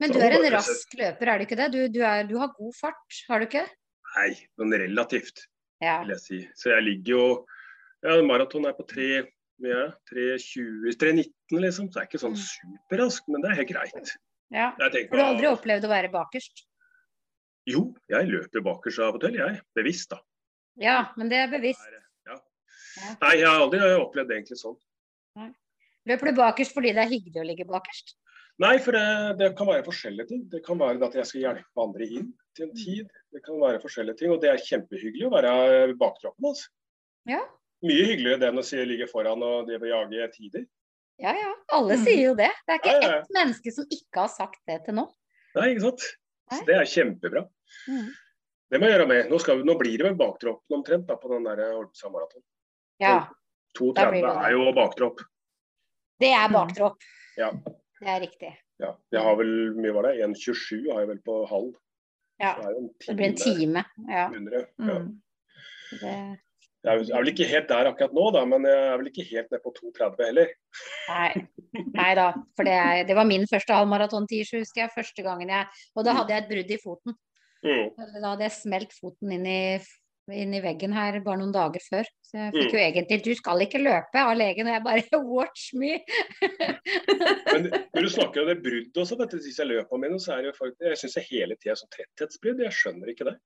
Men Så du er en rask løper, er du ikke det? Du, du, er, du har god fart, har du ikke? Nei, men relativt, Ja. vil jeg si. Så jeg ligger jo Ja, maraton er på 3 ja, 3.20 3.19 liksom. Så det er ikke sånn Mm. superrask, men det er helt greit. ja. Tenker, du Har aldri opplevd å være bakerst? Jo, jeg løper bakerst av og til, jeg. Bevisst, da. Ja, men det er bevisst. Ja. Nei, jeg har aldri opplevd det egentlig sånn. Løper du bakerst fordi det er hyggelig å ligge bakerst? Nei, for det, det kan være forskjellige ting. Det kan være at jeg skal hjelpe andre inn til en tid. Det kan være forskjellige ting, og det er kjempehyggelig å være baktroppen. Altså. Ja. Mye hyggeligere det enn å si ligge foran og drive og jage tider. Ja ja, alle Mm. sier jo det. Det er ikke Ja, ja, ja. ett menneske som ikke har sagt det til nå. Nei, ikke sant. Så det er kjempebra. Mm. Det må jeg gjøre med. Nå, skal, vi- nå blir det vel baktroppen omtrent da, på den der Holmstad maraton. Ja, Da blir 2,30 det det. er jo baktropp. det er baktropp. Ja. Det er riktig. ja. Jeg har vel mye var det? 1,27 har jeg vel på halv. Ja. Så er det en Det blir en time. Ja. under det. Ja. Mm. Det, Jeg er vel- ikke helt der akkurat nå, da, men jeg er vel ikke helt ned på 2,30 heller. nei. nei da. For det, det var min første halvmaratontid, så husker jeg. Første gangen jeg Og da hadde jeg et brudd i foten. Mm. Da hadde jeg smelt foten inn i, inn i veggen her bare noen dager før. Så jeg fikk Mm. jo egentlig 'du skal ikke løpe' av legen, og jeg bare 'watch me'. Men når du snakker om det bruddet også, dette siste løpet mine, så er det jo faktisk Jeg syns hele tida sånn tretthetsbrudd. Jeg skjønner ikke det.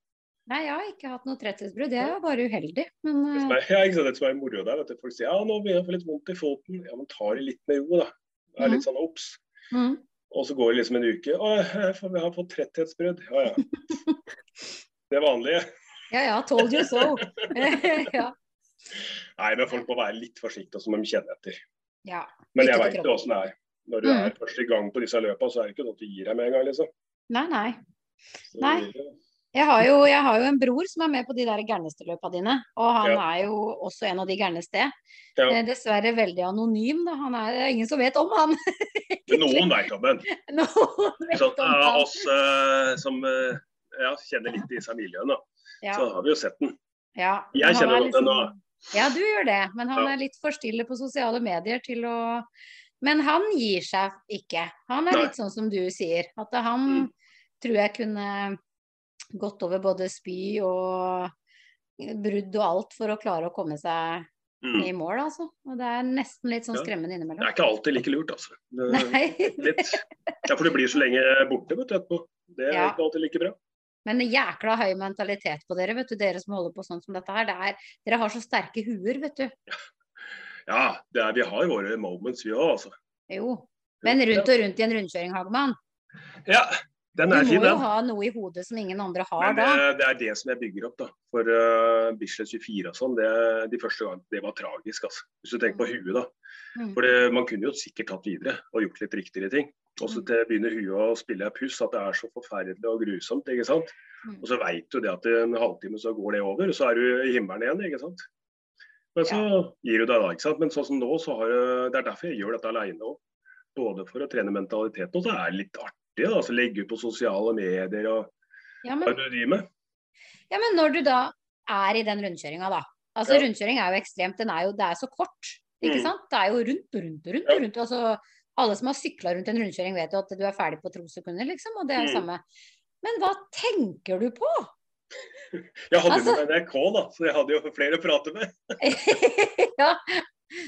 Nei, jeg har ikke hatt noe tretthetsbrudd. Jeg er bare uheldig. Men som er, ja, ikke sant, det som er moro der, vet du. Folk sier ja, nå begynner jeg å få litt vondt i foten. Ja, men ta det litt med ro, da. Det er litt sånn obs. mm, Og så går det liksom en uke. Å, jeg får- har fått tretthetsbrudd. Ja ja. Det vanlige. Ja ja, told you so. ja. Nei, men folk må være litt forsiktige, så må de kjenne etter. ja. Men jeg veit jo åssen det er. Når du Mm. er først i gang på disse løpa, så er det ikke noe du gir deg med en gang, liksom. Nei, nei. Så Nei. Jeg har, jo, jeg har jo en bror som er med på de der gærneste løpa dine, og han Ja. er jo også en av de gærneste. Ja. Eh, Dessverre veldig anonym, da. Han er, det er ingen som vet om han. Noen veit om han. Noen vet Sånn, om av han. oss eh, som eh, ja, kjenner litt i disse miljøene, så har vi jo sett den. ja. Jeg han kjenner er godt den nå. Ja, du gjør det, men han er litt for stille på sosiale medier til å Men han gir seg ikke. Han er Nei. litt sånn som du sier, at han Mm. tror jeg kunne gått over både spy og brudd og alt for å klare å komme seg Mm. i mål, altså. Og det er nesten litt sånn Ja. innimellom. Det er ikke alltid like lurt, altså. Det. Ja, for det blir så lenge borte vet du, etterpå. Det er Ja. ikke alltid like bra. Men jækla høy mentalitet på dere, vet du, dere som holder på sånn som dette her. Det er, dere har så sterke huer, vet du. Ja, det er, vi har våre moments, vi òg, altså. Jo. Men rundt og rundt i en rundkjøring, Hagman. Ja, den Du er må fin, jo ha noe i hodet som ingen andre har Men da. det, det er det som jeg bygger opp, da. For uh, Bislett 24 og sånn, det, de første gangene, det var tragisk, altså. Hvis du tenker på huet, da. Mm. For det, man kunne jo sikkert tatt videre og gjort litt riktigere ting. Og så Mm. begynner huet å spille et puss at det er så forferdelig og grusomt, ikke sant. Mm. Og så veit du det at en halvtime så går det over, så er du i himmelen igjen, ikke sant. Men så gir du deg da, ikke sant. Men sånn som nå, så har jeg- det er derfor jeg gjør dette aleine òg. Både for å trene mentaliteten, og så er det litt artig. Da, altså Legge ut på sosiale medier og Ja, hva du driver med. ja, men når du da er i den rundkjøringa, da. Altså Ja. rundkjøring er jo ekstremt, den er jo, det er så kort. Ikke Mm. sant? Det er jo rundt og rundt og rundt. Ja. rundt. Altså, alle som har sykla rundt en rundkjøring vet jo at du er ferdig på to sekunder, liksom. Og det er det Mm. samme. Men hva tenker du på? Jeg hadde Altså- med NRK, da, så jeg hadde jo flere å prate med. ja.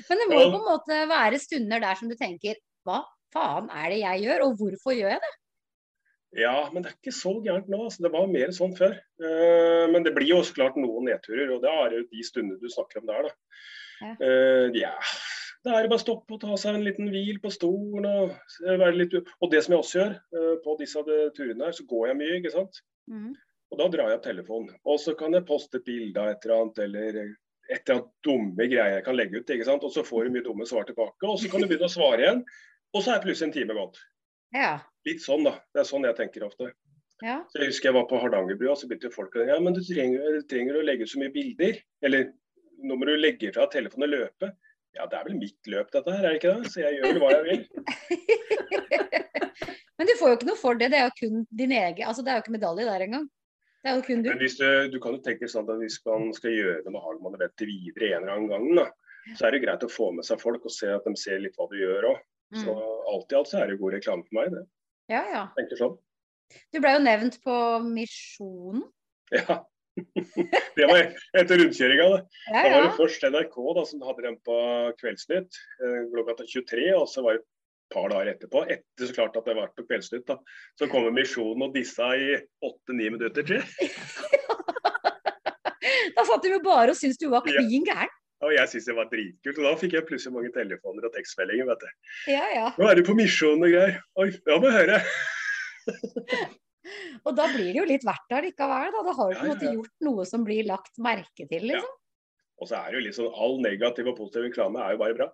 Men det må jo på en måte være stunder der som du tenker hva faen er det jeg gjør, og hvorfor gjør jeg det? Ja, men det er ikke så gærent nå. Altså. Det var mer sånn før. Uh, men det blir jo så klart noen nedturer, og det er jo de stundene du snakker om der, da. Ja. Uh, yeah. Det er bare å stoppe og ta seg en liten hvil på stolen og være litt Og det som jeg også gjør uh, på disse de turene her, så går jeg mye, ikke sant. Mm. Og da drar jeg opp telefonen. Og så kan jeg poste et bilde av et eller annet, eller et eller annet dumme greier jeg kan legge ut, ikke sant. Og så får du mye dumme svar tilbake, og så kan du begynne å svare igjen. Og så er plutselig en time gått. Ja. Litt sånn, da. Det er sånn jeg tenker ofte. ja. Så jeg husker jeg var på Hardangerbrua, så begynte folk å ja, men du trenger, du trenger å legge ut så mye bilder. Eller nå må du legge fra telefonen og løpe. Ja, det er vel mitt løp dette her, er det ikke det? Så jeg gjør vel hva jeg vil. Men du får jo ikke noe for det. Det er jo kun din egen Altså det er jo ikke medalje der engang. Det er jo kun du. Men hvis du, du kan jo tenke sånn at hvis man skal gjøre noe med Hagmann og Vetter videre en eller annen gang, da, så er det greit å få med seg folk og se at de ser litt hva du gjør òg. Så Mm. alt i alt så er det god reklame for meg, det. Ja, ja. Tenker sånn. Du ble jo nevnt på Misjonen. Ja. Det var etter rundkjøringa, det. Ja, Da var ja. det først NRK da, som hadde den på Kveldsnytt eh, klokka 23, og så var det et par dager etterpå, etter så klart at det var på Kveldsnytt, da, så kommer Misjonen og dissa i åtte-ni minutter til. Da satt de jo bare og syntes du var Ja. klin gæren. Og jeg syntes det var dritkult. Og da fikk jeg plutselig mange telefoner og tekstmeldinger. vet du. Ja, ja. Nå er du på misjon og greier. Oi, ja, må høre. Og da blir det jo litt verdt det likevel. Da. da har du på en måte gjort noe som blir lagt merke til, liksom. Og så er det jo litt sånn all negativ og positiv reklame er jo bare bra.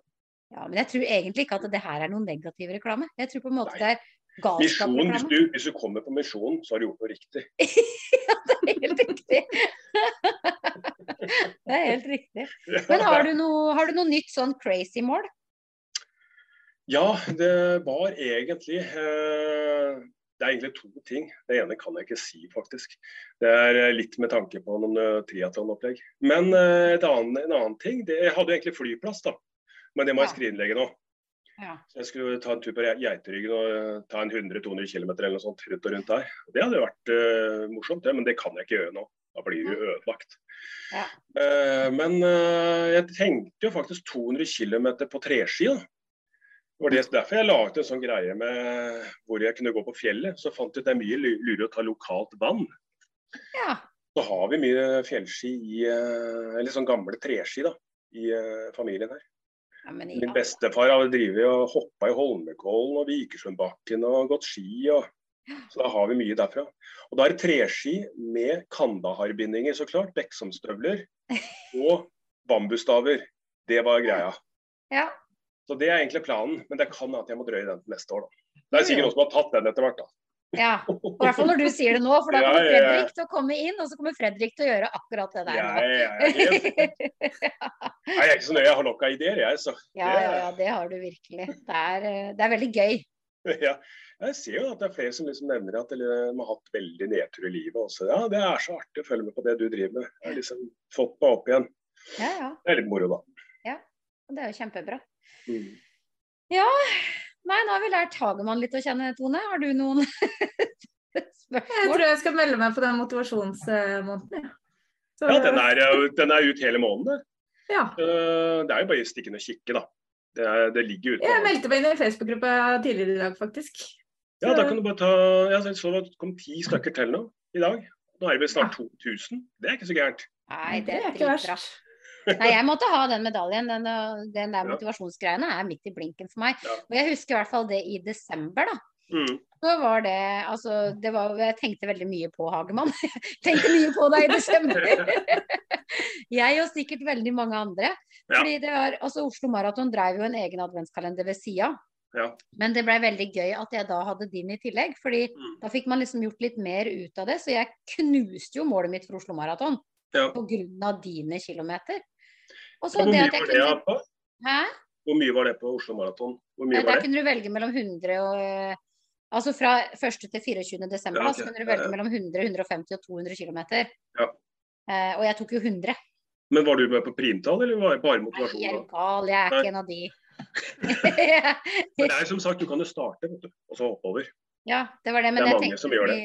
Ja, men jeg tror egentlig ikke at det her er noen negativ reklame. Jeg tror på en måte Nei. det er Misjon, hvis, du, hvis du kommer på misjon, så har du gjort noe riktig. ja, det er helt riktig. det er helt riktig. Men har du noe, har du noe nytt sånn crazy mål? Ja, det var egentlig eh, Det er egentlig to ting. Det ene kan jeg ikke si, faktisk. Det er eh, litt med tanke på noen uh, triatlonopplegg. Men eh, et annen, en annen ting det, Jeg hadde egentlig flyplass, da. Men det må jeg skrinlegge nå. Ja. Så jeg skulle ta en tur på Geiteryggen og eh, ta en 100-200 km eller noe sånt rundt og rundt der. Det hadde vært uh, morsomt, det, men det kan jeg ikke gjøre nå. Da blir det ødelagt. Ja. Uh, men uh, jeg tenkte jo faktisk 200 km på treski. Det var derfor jeg laget en sånn greie med hvor jeg kunne gå på fjellet. Så fant jeg ut det er mye lu- lurere å ta lokalt vann. ja. Så har vi mye fjellski i Eller sånn gamle treski da, i familien her. Ja men Min bestefar har drevet og hoppa i Holmenkollen og Vikersundbakken og gått ski. og Så da har vi mye derfra. Og da er det treski med Kandahar-bindinger, så klart. Beksomstøvler og bambusstaver. Det var greia. Ja. Så det er egentlig planen, men det kan at jeg må drøye den til neste år, da. Det er sikkert noen som har tatt den etter hvert, da. Ja. I hvert fall når du sier det nå, for da kommer ja, ja. Fredrik til å komme inn, og så kommer Fredrik til å gjøre akkurat det der nå. Nei, jeg er ikke så nøye, jeg har nok av ideer, jeg. Så Ja, ja, ja, det har du virkelig. Det er, eh, det er veldig gøy. ja. Jeg ser jo at det er flere som liksom nevner at de har hatt veldig nedtur i livet også. Ja, det er så artig å følge med på det du driver med. Jeg har liksom fått meg opp igjen. Ja, ja. Det er litt moro, da. Ja, Det er jo kjempebra. Mm. Nei, nå har vi lært Hagemann litt å kjenne, Tone. Har du noen spørsmål? Jeg tror jeg skal melde meg på den motivasjonsmåneden. Ja. Så- Ja, den er, den er ut hele måneden. Ja. Eh, Det er jo bare å stikke inn og kikke, da. Det, er, det ligger ute. Jeg meldte meg inn i Facebook-gruppa tidligere i dag, faktisk. Ja, da kan du bare ta Jeg så det kom ti stykker til nå i dag. Nå er det vel snart 2000. Det er ikke så gærent. Nei, det er ikke verst. Nei, jeg måtte ha den medaljen. Den, den der motivasjonsgreiene er midt i blinken for meg. Ja. Og jeg husker i hvert fall det i desember, da. Mm. Så var det Altså, det var Jeg tenkte veldig mye på Hagemann. Jeg tenkte mye på deg i desember. Jeg og sikkert veldig mange andre. Ja. Fordi det var Altså, Oslo Maraton drev jo en egen adventskalender ved sida. Ja. Men det blei veldig gøy at jeg da hadde din i tillegg, fordi Mm. da fikk man liksom gjort litt mer ut av det. Så jeg knuste jo målet mitt for Oslo Maraton Ja. av dine kilometer. Hvor det mye var det på? Hæ? Hvor mye var det på Oslo Maraton? Nei, Der kunne du velge mellom 100 og Altså fra 1. til 24. desember Ja, okay. så kunne du velge mellom 100, 150 og 200 km. Ja. Eh, og jeg tok jo 100. Men var du med på primtall, eller var det bare Nei, motivasjon? jeg er gal, jeg er Nei. ikke en av de. Men det er som sagt, du kan jo starte, vet du, og så hoppe over. Ja, det var det. Men Det jeg tenkte, det.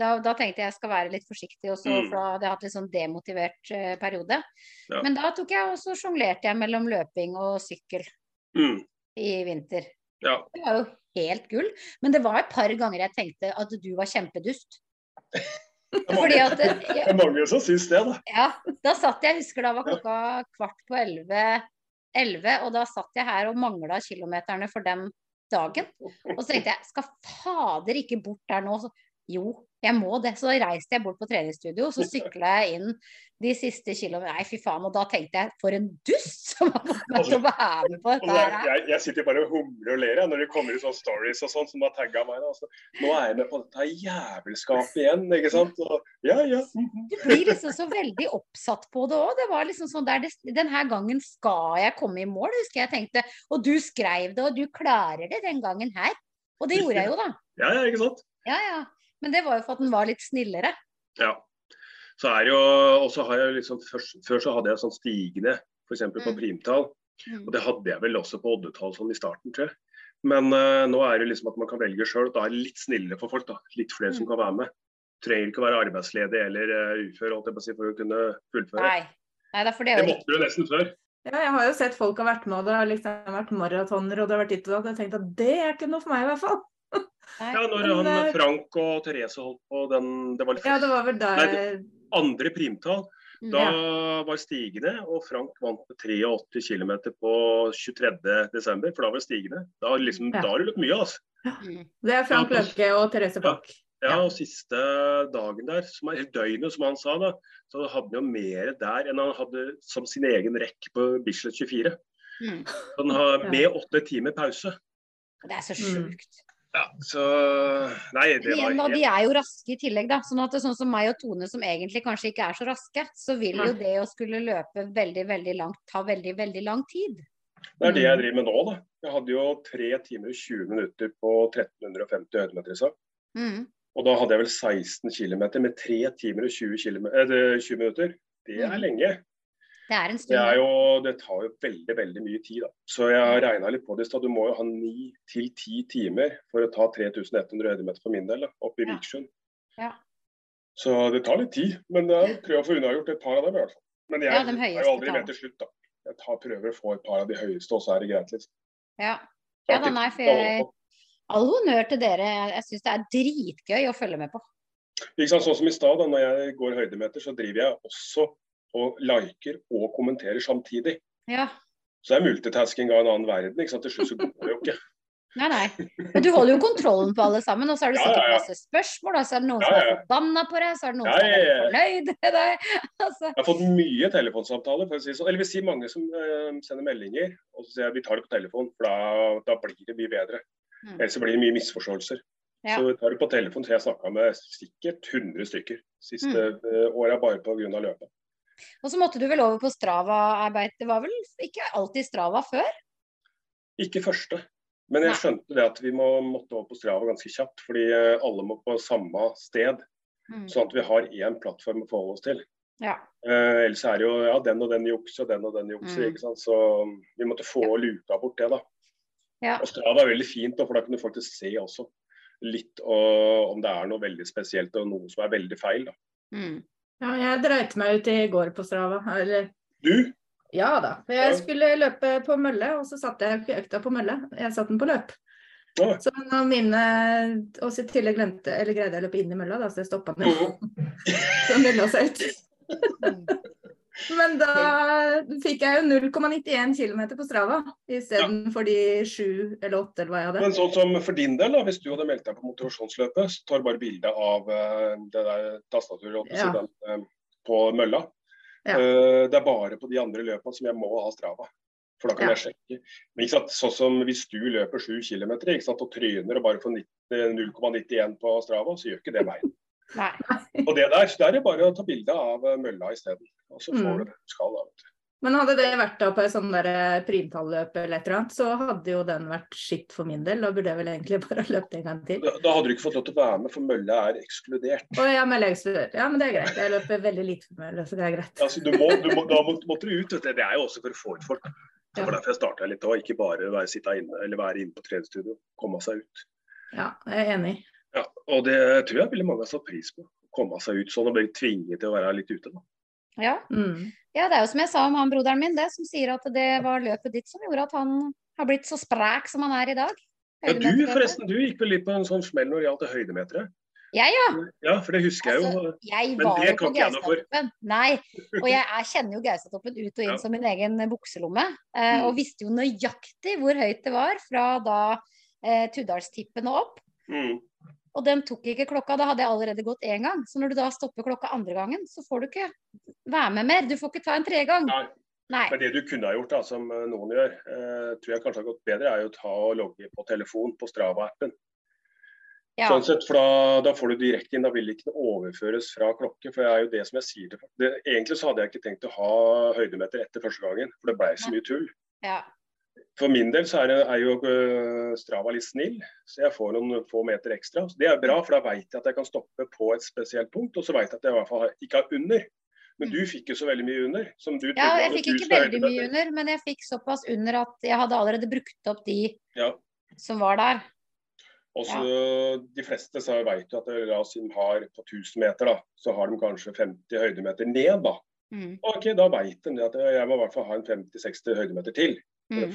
Da, da tenkte jeg jeg skal være litt forsiktig, også, Mm. for da hadde jeg hatt litt sånn demotivert uh, periode. Ja. Men da tok jeg også sjonglerte jeg mellom løping og sykkel Mm. i vinter. Ja. Det var jo helt gull. Men det var et par ganger jeg tenkte at du var kjempedust. Det Fordi at eh, det er mange som syns det, da. ja, da satt jeg, jeg husker da var klokka kvart på elleve, og da satt jeg her og mangla kilometerne for den dagen. Og så tenkte jeg, skal fader ikke bort der nå? Så, jo, jeg må det. Så reiste jeg bort på treningsstudio, så sykla jeg inn de siste kilometerne. Nei, fy faen. Og da tenkte jeg, for en dust som har fått meg til å være med på dette her. jeg, jeg sitter bare og humler og ler jeg, når det kommer ut sånne stories og sånn som har tagga meg. Da. Altså, nå er jeg med på dette jævelskapet igjen, ikke sant. Og, ja, ja. mhm. Du blir liksom så veldig oppsatt på det òg. Det var liksom sånn der, her gangen skal jeg komme i mål, husker jeg tenkte. Og du skrev det, og du klarer det den gangen her. Og det gjorde jeg jo, da. ja, ja, ikke sant. Ja, ja. Men det var jo for at den var litt snillere. Ja. Så er jo, og så har jeg liksom, først, Før så hadde jeg sånn stigende, f.eks. på Mm. primtall. Mm. Og det hadde jeg vel også på oddetall sånn i starten, tror jeg. Men uh, nå er det liksom at man kan velge sjøl, og da er det litt snillere for folk. da. Litt flere som Mm. kan være med. Trenger ikke å være arbeidsledig eller uh, ufør holdt jeg på å si, for å kunne fullføre. Nei. Nei, det, det Det er måtte du nesten før. Ja, jeg har jo sett folk har vært med, og det har liksom vært maratoner, og det har vært ditt og datt. Jeg tenkte at det er ikke noe for meg, i hvert fall. Nei. Ja, når han eh, Frank og Therese holdt på den Det var Ja, det var vel der Nei, andre primtall. Da Da var stigende, og Frank vant med 83 km på 23.12., for da var det stigende. Da, liksom, Ja. da har du løpt mye, altså. Det er Frank Ja, Løkke og Therese Bach. Ja, Ja. og siste dagen der, som er døgnet, som han sa, da, så hadde han jo mer der enn han hadde som sin egen rekk på Bislett 24. Mm. Han har med åtte timer pause. Det er så Mm. sjukt. Ja, så Nei, det var helt de er jo raske i tillegg, da. Sånn at det er sånn som meg og Tone, som egentlig kanskje ikke er så raske, så vil jo det å skulle løpe veldig, veldig langt ta veldig, veldig lang tid. Det er det jeg driver med nå, da. Jeg hadde jo 3 timer og 20 minutter på 1350 høydemeter i stad. Mm. Og da hadde jeg vel 16 km med 3 timer og 20, km, eh, 20 minutter. Det er lenge. Det er en Det, stund. er jo, det tar jo veldig veldig mye tid. da. Så jeg har regna litt på det. i stad. Du må jo ha 9 til 10 timer for å ta 3100 høydemeter for min del, da, oppe i Ja. Vikersund. Ja. Så det tar litt tid. Men jeg prøver å få unnagjort et par av dem i hvert fall. Men jeg Ja, er jo aldri med til slutt, da. Jeg tar, prøver å få et par av de høyeste, og så er det greit. liksom. Ja. Ja da, nei, for jeg-. All honnør til dere. Jeg syns det er dritgøy å følge med på. Ikke sant, Sånn som i stad, da, når jeg går høydemeter, så driver jeg også og liker og kommenterer samtidig. Ja. Så det er multitasking av en annen verden. ikke sant, Til slutt så går det jo ikke. Nei, nei. Men du holder jo kontrollen på alle sammen, og så er det sikkert ja, ja. masse spørsmål, og så er det noen Ja, som er ja. forbanna på deg, så er det noen Ja, som er ja, ja. fornøyd med deg. Altså, Jeg har fått mye telefonsamtaler. for å si sånn. Eller vil si mange som uh, sender meldinger. Og så sier jeg vi tar det på telefon, for da, da blir det mye bedre. Mm. Ellers så blir det mye misforståelser. Ja. Så vi tar det på telefon. Så jeg snakka med sikkert 100 stykker siste Mm. åra bare pga. løpet. Og så måtte du vel over på Strava-arbeid. Det var vel ikke alltid Strava før? Ikke første. Men jeg skjønte det at vi må, måtte over på Strava ganske kjapt. Fordi eh, alle må på samme sted. Mm. Sånn at vi har én plattform å forholde oss til. Ja. Eh, ellers er det jo ja, den og den jukser, og den og den jukser. Mm. ikke sant? Så um, vi måtte få luka bort det, da. Ja. Og Strava er veldig fint, da, for da kan du faktisk se også litt og, om det er noe veldig spesielt og noe som er veldig feil. da. Mm. Ja, jeg dreit meg ut i går på Strava. Eller Du? ja da. Jeg Ja. skulle løpe på mølle, og så satte jeg økta på mølle. Jeg satte den på løp. Å, Så når mine Og i tillegg glemte, eller greide jeg å løpe inn i mølla, da, så jeg stoppa den. Mhm. Så mølla seg ut. Men da fikk jeg jo 0,91 km på Strava istedenfor de 7 eller 8 eller hva jeg hadde. Men sånn som for din del, da, hvis du hadde meldt deg på motivasjonsløpet, så tar bare bilde av eh, det der tastaturet på Ja. eh, på mølla. Ja. Eh, det er bare på de andre løpene som jeg må ha Strava. For da kan Ja. jeg sjekke. Men ikke sant, sånn som hvis du løper 7 km og tryner og bare får 0,91 på Strava, så gjør ikke det veien. Nei. Og det der, så der er det bare å ta bilde av mølla isteden. Og så får Mm. du det du skal. da. Men hadde det vært da på et sånn der primtalløp eller et eller annet, så hadde jo den vært skitt for min del. Da burde jeg vel egentlig bare løpt en gang til. Da, da hadde du ikke fått lov til å være med, for mølla er ekskludert. Å ja, men er ekskludert. Ja, men det er greit. Jeg løper veldig lite for mølle, så det er greit. Altså, du må, du må, da må, måtte du ut. Vet du. Det er jo også for å få ut folk. Det Ja. var derfor jeg starta litt òg, ikke bare være, sitte inne eller være inne på treningsstudio. Komme seg ut. Ja, jeg er enig. Ja, og det tror jeg veldig mange har satt pris på. Komme seg ut sånn og bli tvinget til å være litt ute. Da. Ja. Mm. ja, det er jo som jeg sa om han broderen min, det som sier at det var løpet ditt som gjorde at han har blitt så sprek som han er i dag. Ja, du forresten, du gikk vel litt på en sånn smell når det gjaldt høydemeteret? Jeg, ja. Ja, for det husker jeg jo. Altså, jeg Men det kan ikke jeg noe for. Nei, og jeg er, kjenner jo Gaustatoppen ut og inn Ja. som min egen bukselomme. Eh, Mm. og visste jo nøyaktig hvor høyt det var fra da eh, Tuddalstippen og opp. Mm. Og den tok ikke klokka, da hadde jeg allerede gått én gang. Så når du da stopper klokka andre gangen, så får du ikke være med mer. Du får ikke ta en tredje gang. Nei. Nei. Men det du kunne ha gjort, da, som eh, noen gjør, eh, tror jeg kanskje har gått bedre, er jo å ta og logge på telefon på Strava-appen. Ja. Sånn sett, da, da får du direkte inn, da vil det ikke overføres fra klokke. For det er jo det som jeg sier til folk. Det, egentlig så hadde jeg ikke tenkt å ha høydemeter etter første gangen, for det blei så mye tull. ja. For min del så er, det, er jo øh, Strava litt snill, så jeg får noen få meter ekstra. Så det er bra, for da veit jeg at jeg kan stoppe på et spesielt punkt, og så veit jeg at jeg i hvert fall ikke har under. Men du fikk jo så veldig mye under. Som du ja, jeg fikk ikke veldig mye under, men jeg fikk såpass under at jeg hadde allerede brukt opp de Ja. som var der. Og så De fleste så vet jo at det, la oss si de har på 1000 meter, da, så har de kanskje 50 høydemeter ned. da. Mm. Ok, Da veit de at jeg må i hvert fall ha en 50-60 høydemeter til Mm.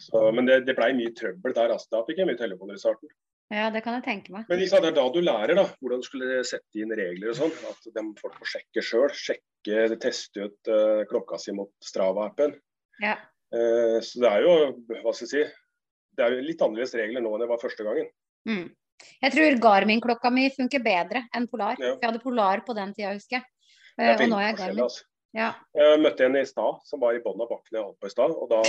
Så, men det, det blei mye trøbbel der. altså. Da fikk jeg mye telefoner i starten. Ja, det kan jeg tenke meg. Men ikke det er da du lærer da, hvordan du skulle sette inn regler og sånn. At de folk får sjekke sjøl. Sjekke, teste ut uh, klokka si mot Strava-appen. Ja. Uh, så det er jo, hva skal jeg si, det er jo litt annerledes regler nå enn det var første gangen. Mm. Jeg tror Garmin-klokka mi funker bedre enn Polar. Ja. For jeg hadde Polar på den tida, husker jeg. Er og nå er jeg Garmin. altså. Ja. Jeg møtte en i stad som var i bånn av bakken jeg holdt på i stad. og da,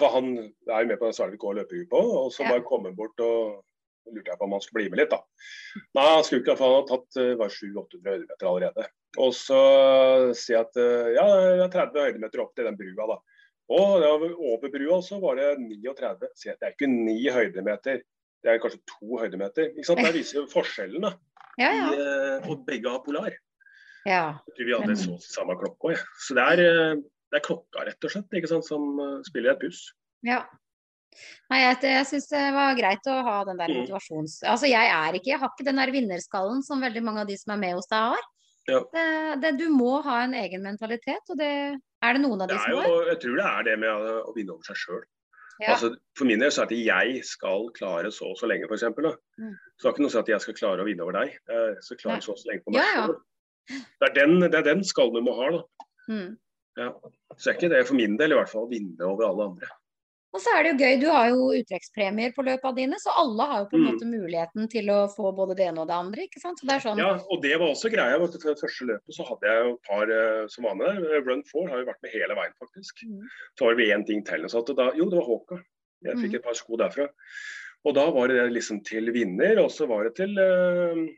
for Han er jo med på den Svelvik Gå løpegruppe, og så bare kom han bort og lurte jeg på om han skulle bli med litt. da. Nei, han skulle ikke, for han hadde tatt eh, 700-800 høydemeter allerede. Og så sier jeg at eh, ja, det er 30 høydemeter opp til den brua. da. Og over brua så var det 39. Sier jeg, det er ikke ni høydemeter, det er kanskje to høydemeter. ikke sant? Der viser jo forskjellen. da. Ja, ja. I, eh, og begge har Polar. Ja. Jeg tror vi hadde så samme klokka. Ja. Så det er, eh, det er klokka rett og slett ikke sant, som eh, spiller et puss. ja. Nei, jeg, jeg syns det var greit å ha den der Mm. motivasjons... Altså, jeg er ikke Jeg har ikke den der vinnerskallen som veldig mange av de som er med hos deg har. Ja. Det, det, du må ha en egen mentalitet, og det er det noen av de som jo, har. jeg tror det er det med å, vinne over seg sjøl. Ja. Altså, for min del så er det at jeg skal klare så og så lenge, f.eks. Mm. Så det er ikke noe å si at jeg skal klare å vinne over deg. Jeg skal klare så og så lenge på meg Ja. Det, er den- det er den skallen du må ha. da. Mm. Ja. Så er ikke det for min del i hvert fall å vinne over alle andre. Og så er det jo gøy, du har jo uttrekkspremier på løpene dine, så alle har jo på en Mm. måte muligheten til å få både det ene og det andre, ikke sant. Så det er sånn Ja, og det var også greia. vet du, For det første løpet så hadde jeg jo et par eh, som var med der. Run 4 har jo vært med hele veien, faktisk. Mm. Så var det én ting til. Så at da, jo, det var Håka. Jeg fikk Mm. et par sko derfra. Og da var det liksom til vinner, og så var det til eh,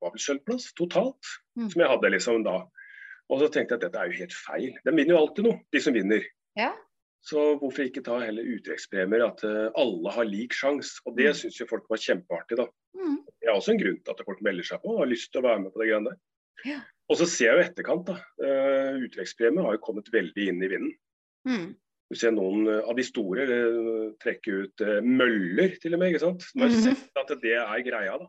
var vel sølvplass totalt. Mm. Som jeg hadde liksom da. Og så tenkte jeg at dette er jo helt feil. De vinner jo alltid noe, de som vinner. Ja. Så hvorfor ikke ta heller uttrekkspremier, at eh, alle har lik sjanse. Og det Mm. syns jo folk var kjempeartig, da. mm, Det er også en grunn til at folk melder seg på og har lyst til å være med på det greiene der. Ja. Og så ser jeg jo etterkant, da. Uh, uttrekkspremier har jo kommet veldig inn i vinden. mm. Du ser noen eh, av de store trekke ut møller, til og med. ikke sant? Man har Mhm. sett at det er greia, da.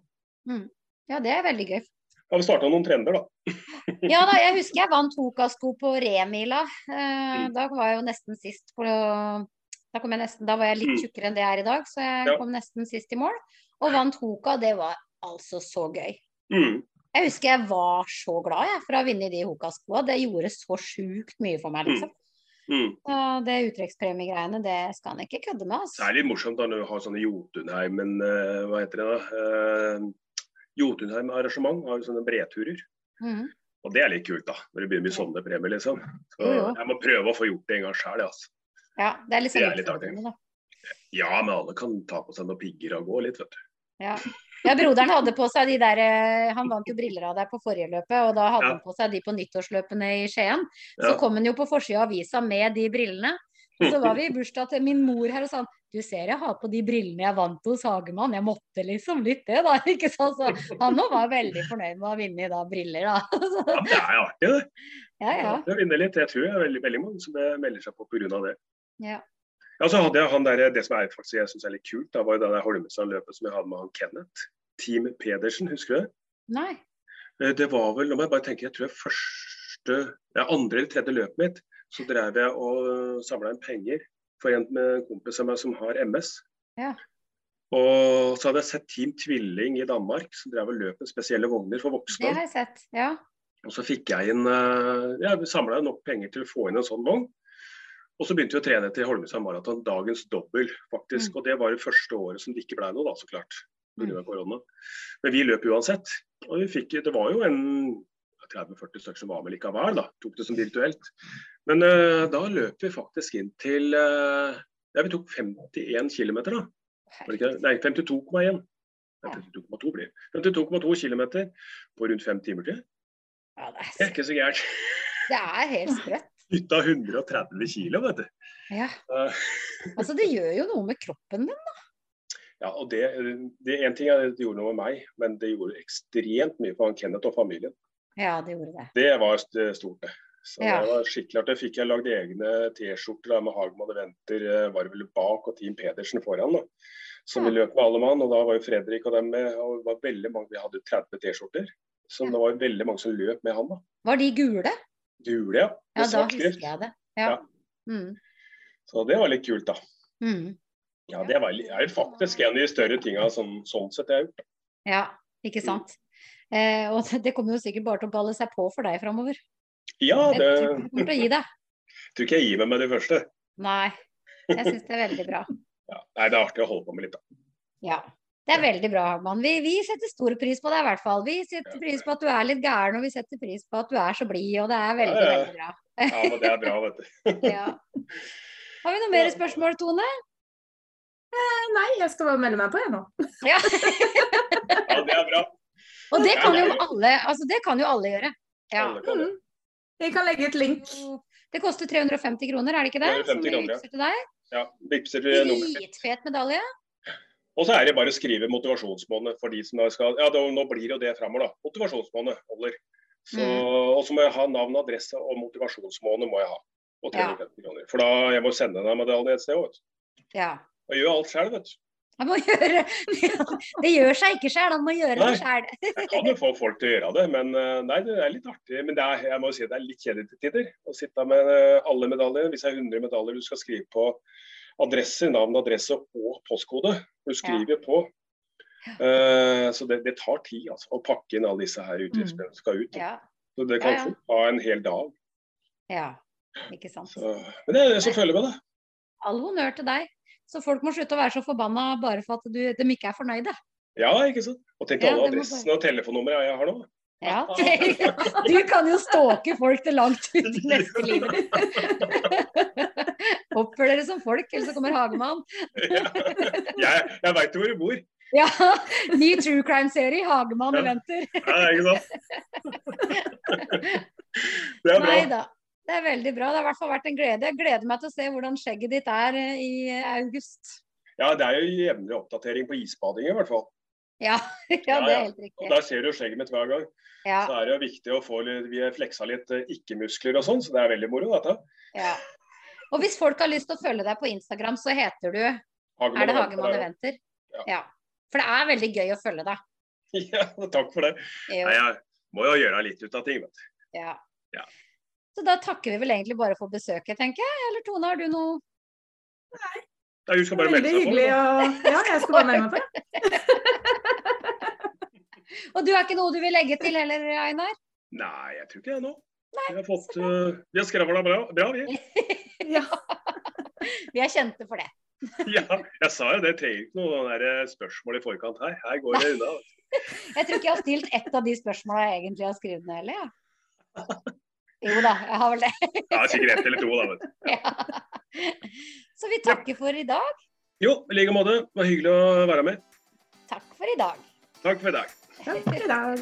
Ja, det er veldig gøy. Har vi starta noen trender, da. Ja da, jeg husker jeg vant Hoka-sko på remila. Eh, Mm. da var jeg jo nesten sist på da, kom jeg nesten, da var jeg litt Mm. tjukkere enn det jeg er i dag, så jeg Ja. kom nesten sist i mål. Og vant Hoka. Det var altså så gøy. Mm. Jeg husker jeg var så glad jeg, for å ha vunnet de Hoka-skoa. Det gjorde så sjukt mye for meg, liksom. Mm. Så det uttrekkspremiegreiene, det skal han ikke kødde med. Altså. Det er litt morsomt da når du har sånne Jotunheimen eh, Hva heter det da? Uh, Jotunheim-arrangement har jo sånne breturer. Mm. Og det er litt kult, da. Når det begynner å bli sånne premier, liksom. Så Jo, jo. jeg må prøve å få gjort det en gang sjøl, altså. Ja, det er Det er litt sånn utfordrende, da. Ja, men alle kan ta på seg noen pigger og gå litt, vet du. Ja. ja, broderen hadde på seg de der eh, Han vant jo briller av deg på forrige løpet, og da hadde Ja. han på seg de på nyttårsløpene i Skien. Så Ja. kom han jo på forsida av avisa med de brillene. Og så var vi i bursdag til min mor her og sa han, du ser jeg har på de brillene jeg vant hos Hagemann. Jeg måtte liksom litt det, da. ikke sant? Så han nå var veldig fornøyd med å ha vunnet da briller, da. Så, Ja, det er artig, det. ja, ja. Jeg vinner litt. Jeg tror det er veldig, veldig mange som eh, melder seg på pga. det. ja. Ja, så hadde jeg han der, Det som er faktisk jeg synes er litt kult, da var jo det der Holmestrand-løpet som jeg hadde med han Kenneth. Team Pedersen, husker du det? Nei. Eh, Det var vel, nå må jeg bare tenke, jeg tror jeg første, ja, andre eller tredje løpet mitt, så drev jeg og samla inn penger for en med en kompis av meg som har MS. Ja. Og så hadde jeg sett Team Tvilling i Danmark, som drev og løp med spesielle vogner for voksne. Det har jeg sett. Ja. Og så fikk jeg inn Jeg samla nok penger til å få inn en sånn vogn. Og så begynte vi å trene til Holmestrand Maraton, dagens dobbel, faktisk. Mm. Og det var det første året som det ikke ble noe, da, så klart. Mm. Men vi løp uansett. Og vi fikk, det var jo en 30-40 stykker som var med likevel, da. Tok det som virtuelt. Men uh, da løp vi faktisk inn til uh, Ja, vi tok 51 km, da. Nei, 52,1. 52,2 blir 52,2 km på rundt fem timer til. Ja, det, Det er ikke så gærent. det er helt sprøtt. Utta 130 kg, vet du. Ja. Eh, Altså, det gjør jo noe med kroppen din. da. Ja, og det, det En ting er det gjorde noe med meg, men det gjorde ekstremt mye for han Kenneth og familien. Ja, det gjorde det. Det var st- stort, det. Så Ja. det var skikkelig artig. Fikk jeg lagd egne T-skjorter med Hagman Eventer, venter, var vel bak, og Team Pedersen foran. da. Som Ja. vi løp med alle mann. Og da var jo Fredrik og dem med. og det var veldig mange, Vi hadde 30 T-skjorter. Så det var veldig mange som løp med han. da. Var de gule? Gule, ja. Ja, da husker jeg det. Ja. Ja. Mm. Så det var litt kult, da. Mm. Ja, Det var, er faktisk en av de større tinga sånn, sånn sett jeg har gjort. Ja, ikke sant. Eh, og det- det kommer jo sikkert bare til å balle seg på for deg framover. Ja, Jeg tror ikke du kommer til å gi deg. tror ikke jeg gir meg med det første. Nei. Jeg syns det er veldig bra. Ja. Nei, det er artig å holde på med litt, da. Ja. Det er veldig bra, Hagman. Vi, vi setter stor pris på deg i hvert fall. Vi setter pris på at du er litt gæren, og vi setter pris på at du er så blid, og det er veldig, Ja, ja. veldig bra. Ja, men det er bra, vet du. Ja. Har vi noen mer spørsmål, Tone? Nei, jeg skal bare melde meg på, jeg nå. Ja. Ja, det er bra. Og det kan jo alle, altså det kan jo alle gjøre. Ja. Mm. Jeg kan legge et link. Det koster 350 kroner, er det ikke det? 350 Som vi kroner, ja. vippser til deg. Ja, Vipser til. Dritfet medalje. Og så er det bare å skrive motivasjonsmåned for de som da skal Ja, da, nå blir jo det framover, da. Motivasjonsmåned holder. Så, Mm. Og så må jeg ha navn, adresse og motivasjonsmåned må jeg ha. Og Ja. kroner. For da jeg må sende deg medaljen et sted òg, vet du. Ja. Og jeg gjør alt sjøl, vet du. Man må gjøre Det gjør seg ikke sjøl, han må gjøre Nei. det sjøl. Jeg kan jo få folk til å gjøre det, men eh, nei, det er litt artig. Men det er, jeg må jo si det er litt kjedelig til tider å sitte med eh, alle medaljer. Hvis det er 100 medaljer du skal skrive på adresse, navn, adresse og postkode. Du skriver på. Uh, så det, det tar tid altså, å pakke inn alle disse her utgiftene som skal ut. Ja. Så det kan Ja, ja. fort ta en hel dag. ja. Ikke sant. Så, men det er det som følger med, det. All honnør til deg. Så folk må slutte å være så forbanna bare for at du, de ikke er fornøyde. Ja, ikke sant. Og tenk alle ja, adressene og telefonnumrene jeg har nå. Ja, Du kan jo stalke folk til langt ut i neste liv. Oppfør dere som folk, eller så kommer Hagemann. Ja. Jeg, jeg veit hvor du bor. Ja, Ny true crime-serie, Hagemann Ja. eventer. Ja, ikke sant. Det er bra. Det er veldig bra. Det har i hvert fall vært en glede. Jeg gleder meg til å se hvordan skjegget ditt er eh, i august. Ja, det er jo jevnlig oppdatering på isbading i hvert fall. Ja, ja det er helt riktig. Og der ser du skjegget mitt hver gang. Ja, Så er det jo viktig å få litt, vi fleksa litt eh, ikke-muskler og sånn, så det er veldig moro dette. ja. Og hvis folk har lyst til å følge deg på Instagram, så heter du Er Hagemann det og Hagemann Venter, Eventer? Ja. Ja. For det er veldig gøy å følge deg. Ja, takk for det. Jo, Nei, jeg må jo gjøre litt ut av ting, vet du. ja. Så da takker vi vel egentlig bare for besøket, tenker jeg. Eller Tone, har du noe Ja, hun skal bare melde seg på. hyggelig da. Ja, jeg skal bare melde meg på. Og du har ikke noe du vil legge til heller, Einar? Nei, jeg tror ikke det nå. Vi har fått uh, Vi har skravla bra, bra, vi. Ja. Vi er kjente for det. Ja, jeg sa jo det. Trenger ikke noe eh, spørsmål i forkant her. Her går det unna. Jeg tror ikke jeg har stilt ett av de spørsmåla jeg egentlig har skrevet ned heller, ja. Jo da, jeg har vel det. Ja, sikkert ett eller to, da, vet du. Ja. Så vi takker for i dag. Jo, i like måte. Det var hyggelig å være med. Takk for i dag. Takk for i dag. Takk for i dag.